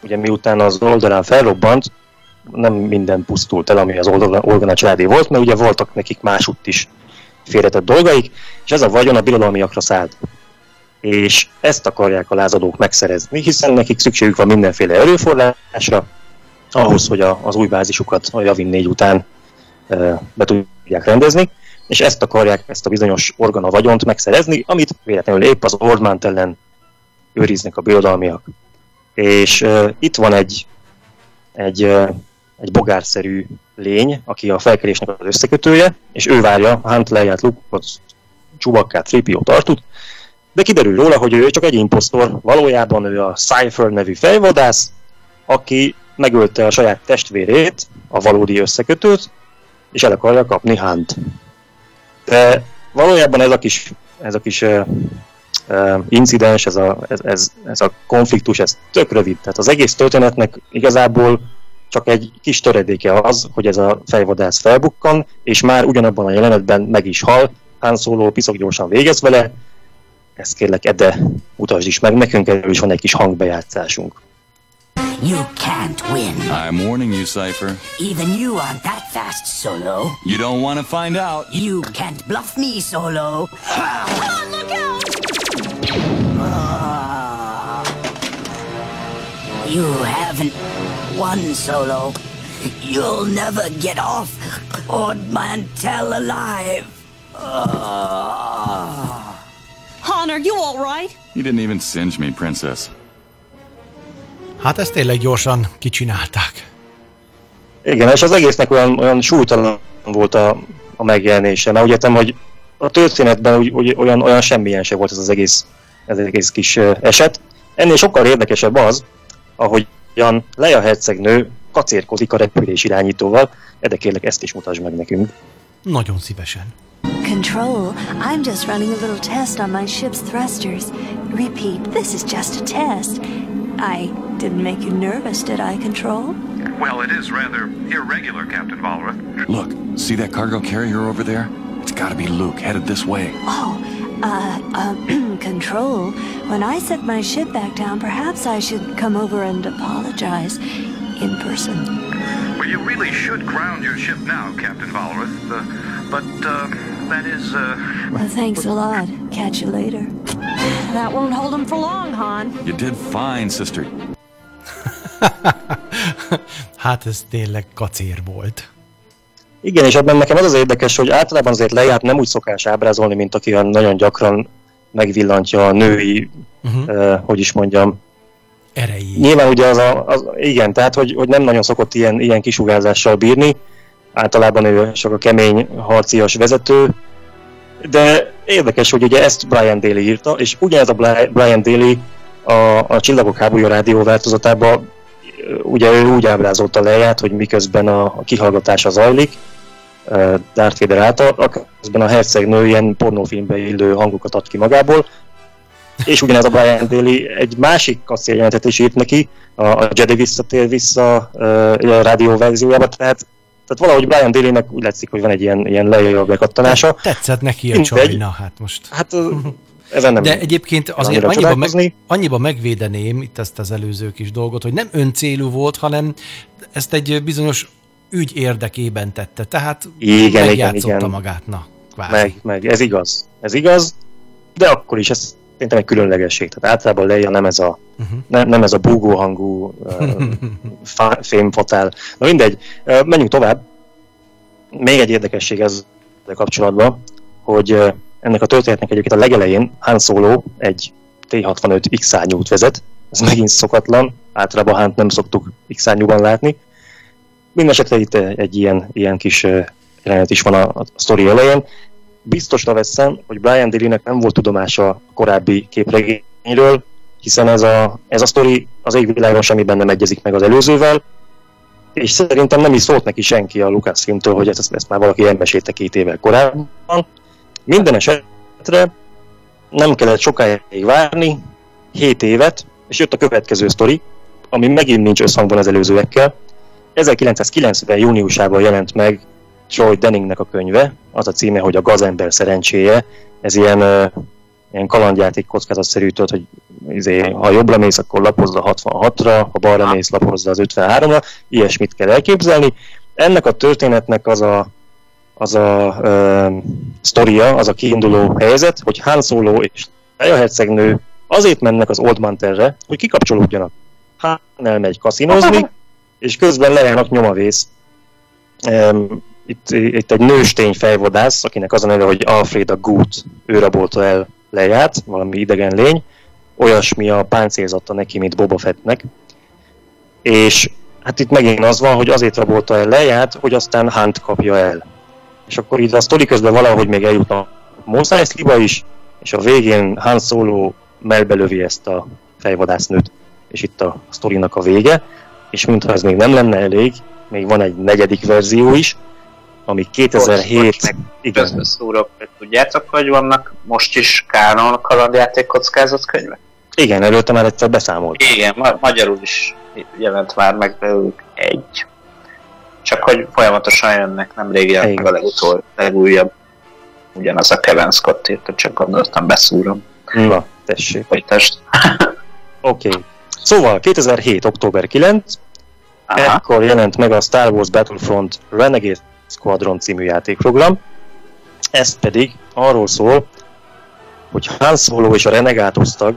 ugye miután az oldalán felrobbant, nem minden pusztult el, ami az Organa családé volt, mert ugye voltak nekik másutt is félretett dolgaik, és ez a vagyon a birodalmiakra szállt. És ezt akarják a lázadók megszerezni, hiszen nekik szükségük van mindenféle erőforrásra, ahhoz, hogy a, az új bázisukat a Javin 4 után e, be tudják rendezni, és ezt akarják, ezt a bizonyos organa vagyont megszerezni, amit véletlenül épp az Ordmant ellen őriznek a birodalmiak. És uh, itt van egy, egy, uh, egy bogárszerű lény, aki a felkelésnek az összekötője, és ő várja Hunt leját Lukot, Csubakkát, Tripio tartut, de kiderül róla, hogy ő csak egy imposztor, valójában ő a Cypher nevű fejvadász, aki megölte a saját testvérét, a valódi összekötőt, és el akarja kapni Hunt. De valójában ez a kis, ez a kis uh, uh, incidens, ez a, ez, ez, ez a konfliktus, ez tök rövid. Tehát az egész történetnek igazából csak egy kis töredéke az, hogy ez a fejvadász felbukkan, és már ugyanabban a jelenetben meg is hal, Han Solo piszok gyorsan végez vele, ezt kérlek, Ede, mutasd is meg nekünk, erről is van egy kis hangbejátszásunk.
You can't win.
I'm warning you, Cypher.
Even you aren't that fast, Solo.
You don't want to find out.
You can't bluff me, Solo.
Oh, look out!
Ah. you haven't won, Solo. You'll never get off Ord Mantell alive.
Ah. Han, are you all right?
You didn't even singe me, Princess.
Hát ezt tényleg gyorsan kicsinálták.
Igen, és az egésznek olyan, olyan súlytalan volt a, a megjelenése, mert úgy értem, hogy a történetben úgy, úgy, olyan, olyan semmilyen se volt ez az egész, ez az egész kis eset. Ennél sokkal érdekesebb az, ahogy Jan Leia hercegnő kacérkodik a repülés irányítóval, de kérlek ezt is mutasd meg nekünk.
Nagyon szívesen.
Control, I'm just running a little test on my ship's thrusters. Repeat, this is just a test. I didn't make you nervous, did I, Control?
Well, it is rather irregular, Captain Valrath.
Look, see that cargo carrier over there? It's gotta be Luke, headed this way.
Oh, uh, um, <clears throat> Control, when I set my ship back down, perhaps I should come over and apologize in person.
Well, you really should ground your ship now, Captain Valrath. Uh, but, uh, that is, uh...
Well, thanks a lot. Catch you later.
That won't hold him for long, Han.
You did fine, sister. <laughs>
hát ez tényleg kacér volt.
Igen, és abban nekem az az érdekes, hogy általában azért lejárt nem úgy szokás ábrázolni, mint aki nagyon gyakran megvillantja a női, uh-huh. uh, hogy is mondjam,
erejé.
Nyilván ugye az, a, az igen, tehát hogy, hogy nem nagyon szokott ilyen, ilyen kisugárzással bírni, általában ő csak a kemény harcias vezető, de érdekes, hogy ugye ezt Brian Daly írta, és ugyanez a Brian Daly a, a Csillagok háborúja rádió változatában ugye ő úgy ábrázolta leját, hogy miközben a, a kihallgatása zajlik, Darth Vader által, közben a hercegnő ilyen pornófilmbe illő hangokat ad ki magából, és ugyanez a Brian Daly egy másik kasszéljelentet is írt neki, a, a Jedi visszatér vissza a rádió verziójába, tehát tehát valahogy Brian daly úgy látszik, hogy van egy ilyen, ilyen lejöjjön bekattanása.
Tetszett neki a csajna, hát most.
Hát ezen nem
De egyébként azért annyiba, meg, annyiba megvédeném itt ezt az előző kis dolgot, hogy nem öncélú volt, hanem ezt egy bizonyos ügy érdekében tette. Tehát
igen, igen, igen.
magát, na,
kvázi. Meg, meg, ez igaz. Ez igaz, de akkor is ez szerintem egy különlegesség. Tehát általában Leia nem ez a, uh-huh. nem, nem ez a búgó hangú uh, <laughs> fémfotál. Na mindegy, uh, menjünk tovább. Még egy érdekesség ez kapcsolatban, hogy uh, ennek a történetnek egyébként a legelején Han Solo egy T-65 X-szárnyút vezet, ez megint szokatlan, általában Han nem szoktuk X-szárnyúban látni. Mindenesetre itt egy ilyen, ilyen kis jelenet is van a, a sztori elején. Biztosra veszem, hogy Brian Daly-nek nem volt tudomása a korábbi képregényről, hiszen ez a, ez a sztori az égvilágon semmiben nem egyezik meg az előzővel, és szerintem nem is szólt neki senki a Lucasfilmtől, hogy ezt, ezt már valaki elmesélte két évvel korábban. Minden esetre nem kellett sokáig várni, 7 évet, és jött a következő sztori, ami megint nincs összhangban az előzőekkel. 1990. júniusában jelent meg Troy Denningnek a könyve, az a címe, hogy a gazember szerencséje. Ez ilyen, ilyen kalandjáték kockázatszerű, tudod, hogy izé, ha jobbra mész, akkor lapozza 66-ra, ha balra mész, lapozza az 53-ra, ilyesmit kell elképzelni. Ennek a történetnek az a az a uh, sztoria, az a kiinduló helyzet, hogy Han Solo és Leia hercegnő azért mennek az Old Manterre, hogy kikapcsolódjanak. Han elmegy kaszinozni, és közben Leia-nak nyomavész. Itt, itt egy nőstény fejvadász, akinek az a neve, hogy Alfreda Gut, ő rabolta el Leját, valami idegen lény, olyasmi a páncélzata neki, mint Boba Fettnek. És hát itt megint az van, hogy azért rabolta el Leját, hogy aztán Hunt kapja el. És akkor itt a sztori közben valahogy még eljut a Mos Eisley-ba is, és a végén Han Solo melbelövi ezt a fejvadásznőt, és itt a sztorinak a vége, és mintha ez még nem lenne elég, még van egy negyedik verzió is, ami 2007...
igen. Szúrok, tudjátok, hogy vannak most is Kánon kalandjáték könyve?
Igen, előtte már egyszer beszámolt.
Igen, ma- magyarul is jelent már meg belőlük egy. Csak hogy folyamatosan jönnek, nem régi meg a legutol, legújabb. Ugyanaz a Kevin Scott írta, csak gondoltam beszúrom.
Na, tessék.
test. <laughs>
Oké. Okay. Szóval 2007. október 9, Aha. ekkor jelent meg a Star Wars Battlefront Renegade Squadron című játékprogram. Ez pedig arról szól, hogy Han Solo és a Renegade osztag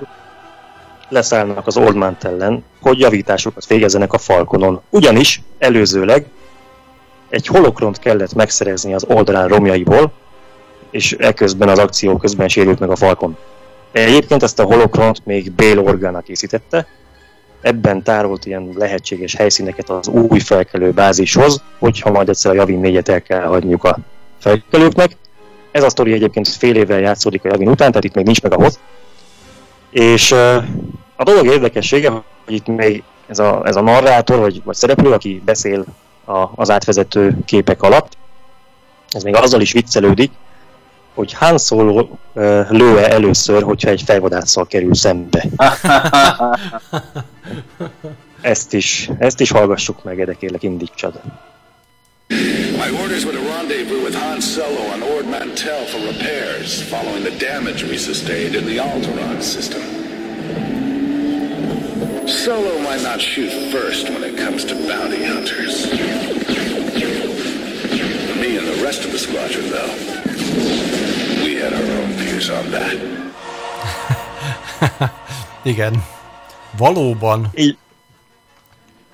leszállnak az Old Man ellen, hogy javításokat végezzenek a Falconon. Ugyanis előzőleg egy holokront kellett megszerezni az oldalán romjaiból, és eközben az akció közben sérült meg a Falcon. Egyébként ezt a holokront még Bale Organa készítette, ebben tárolt ilyen lehetséges helyszíneket az új felkelő bázishoz, hogyha majd egyszer a Javin 4-et el kell hagyniuk a felkelőknek. Ez a sztori egyébként fél évvel játszódik a Javin után, tehát itt még nincs meg a hoz. És a dolog érdekessége, hogy itt még ez a, ez a narrátor, vagy, vagy szereplő, aki beszél a, az átvezető képek alatt. Ez még azzal is viccelődik, hogy Han Solo lőe először, hogyha egy fejvadásszal kerül szembe. <laughs> ezt is, ezt is hallgassuk meg, de kérlek indítsad.
My orders were to rendezvous with Han Solo on Ord Mantell for repairs, following the damage we sustained in the Alderaan system. Solo might not shoot first when it comes to bounty hunters. Me and the rest of the squadron, though, we had our own views on that. <laughs>
Igen. Valóban.
I-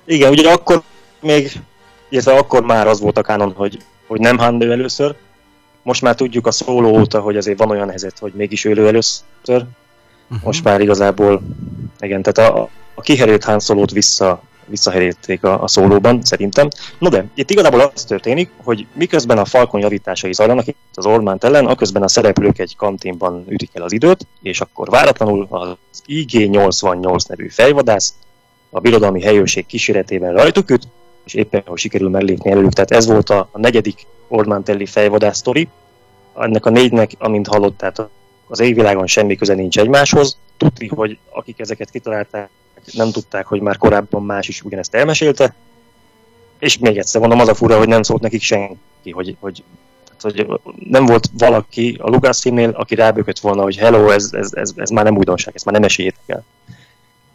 igen, ugye akkor még, illetve akkor már az volt a kánon, hogy, hogy nem Han lő először. Most már tudjuk a szóló óta, hogy azért van olyan helyzet, hogy mégis ő lő először. Uh-huh. Most már igazából, igen, tehát a, a kiherélt Han szólót vissza, visszaherélték a, a szólóban, szerintem. No de, itt igazából az történik, hogy miközben a Falcon javításai zajlanak itt az Ormánt ellen, aközben a szereplők egy kantinban ütik el az időt, és akkor váratlanul az IG-88 nevű fejvadász a birodalmi helyőrség kíséretében rajtuk üt, és éppen hogy sikerül mellépni előlük. Tehát ez volt a, a negyedik Ormantelli fejvadász sztori. Ennek a négynek, amint hallott, tehát az égvilágon semmi köze nincs egymáshoz. Tudni, hogy akik ezeket kitalálták, nem tudták, hogy már korábban más is ugyanezt elmesélte. És még egyszer mondom, az a fura, hogy nem szólt nekik senki, hogy, hogy, hogy nem volt valaki a Lucasfilmnél, aki rábökött volna, hogy hello, ez, ez, ez, ez már nem újdonság, ezt már nem meséljétek el.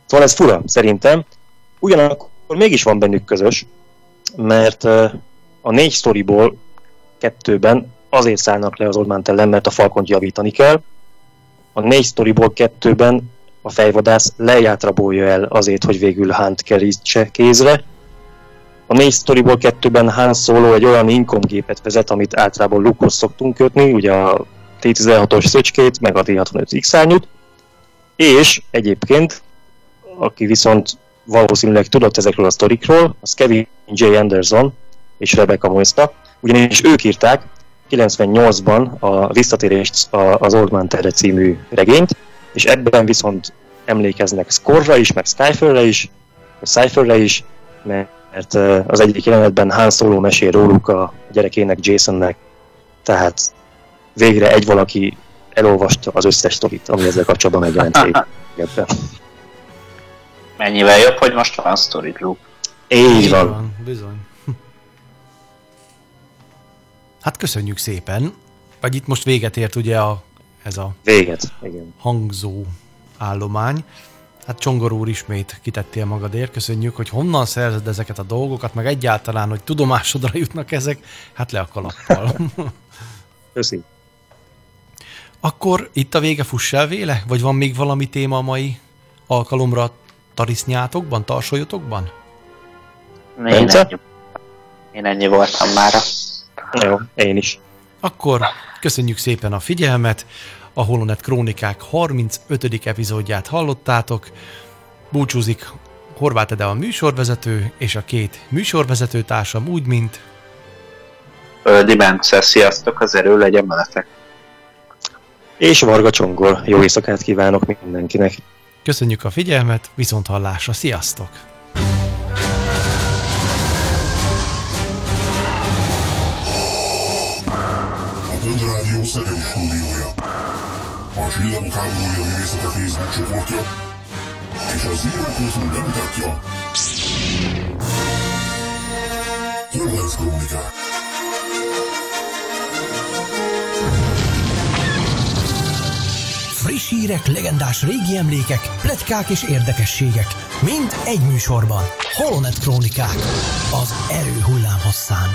Szóval ez fura, szerintem. Ugyanakkor mégis van bennük közös, mert a négy sztoriból kettőben azért szállnak le az Oldmant ellen, mert a Falkont javítani kell. A négy sztoriból kettőben a fejvadász leját rabolja el azért, hogy végül Hunt kerítse kézre. A négy sztoriból kettőben Han Solo egy olyan Incom gépet vezet, amit általában Luke-hoz szoktunk kötni, ugye a T-16-os szöcskét, meg a T-65 x és egyébként, aki viszont valószínűleg tudott ezekről a sztorikról, az Kevin J. Anderson és Rebecca Moista, ugyanis ők írták 98-ban a Visszatérést az Old Man Terre című regényt, és ebben viszont emlékeznek Skorra is, meg Skyferre is, Cypherre is, mert az egyik jelenetben Han Solo mesél róluk a gyerekének, Jasonnek, tehát végre egy valaki elolvasta az összes sztorit, ami ezzel kapcsolatban megjelent. <laughs>
Mennyivel jobb, hogy most van Story Group.
Így van.
van. Bizony. <laughs> Hát köszönjük szépen. Vagy itt most véget ért ugye a, ez a
véget, igen.
hangzó állomány. Hát Csongor úr ismét kitettél magadért, köszönjük, hogy honnan szerzed ezeket a dolgokat, meg egyáltalán, hogy tudomásodra jutnak ezek, hát le a kalappal. <laughs>
Köszi.
Akkor itt a vége fuss el véle? Vagy van még valami téma a mai alkalomra tarisznyátokban, tarsolyotokban?
Én ennyi, én ennyi voltam már.
Jó, én is.
Akkor köszönjük szépen a figyelmet, a Holonet Krónikák 35. epizódját hallottátok. Búcsúzik Horváth Ede a műsorvezető, és a két műsorvezető társam úgy, mint...
Öldi Bence, sziasztok, az erő legyen veletek.
És Varga Csongor, jó éjszakát kívánok mindenkinek.
Köszönjük a figyelmet, viszont hallásra, sziasztok!
Szegedi stúdiója. A Csillagok háborúja művészete Facebook csoportja és a Zero Kultúr bemutatja Horváth Krónikák.
Friss hírek, legendás régi emlékek, pletykák és érdekességek. Mind egy műsorban. Holonet Krónikák. Az erő hullám hosszán.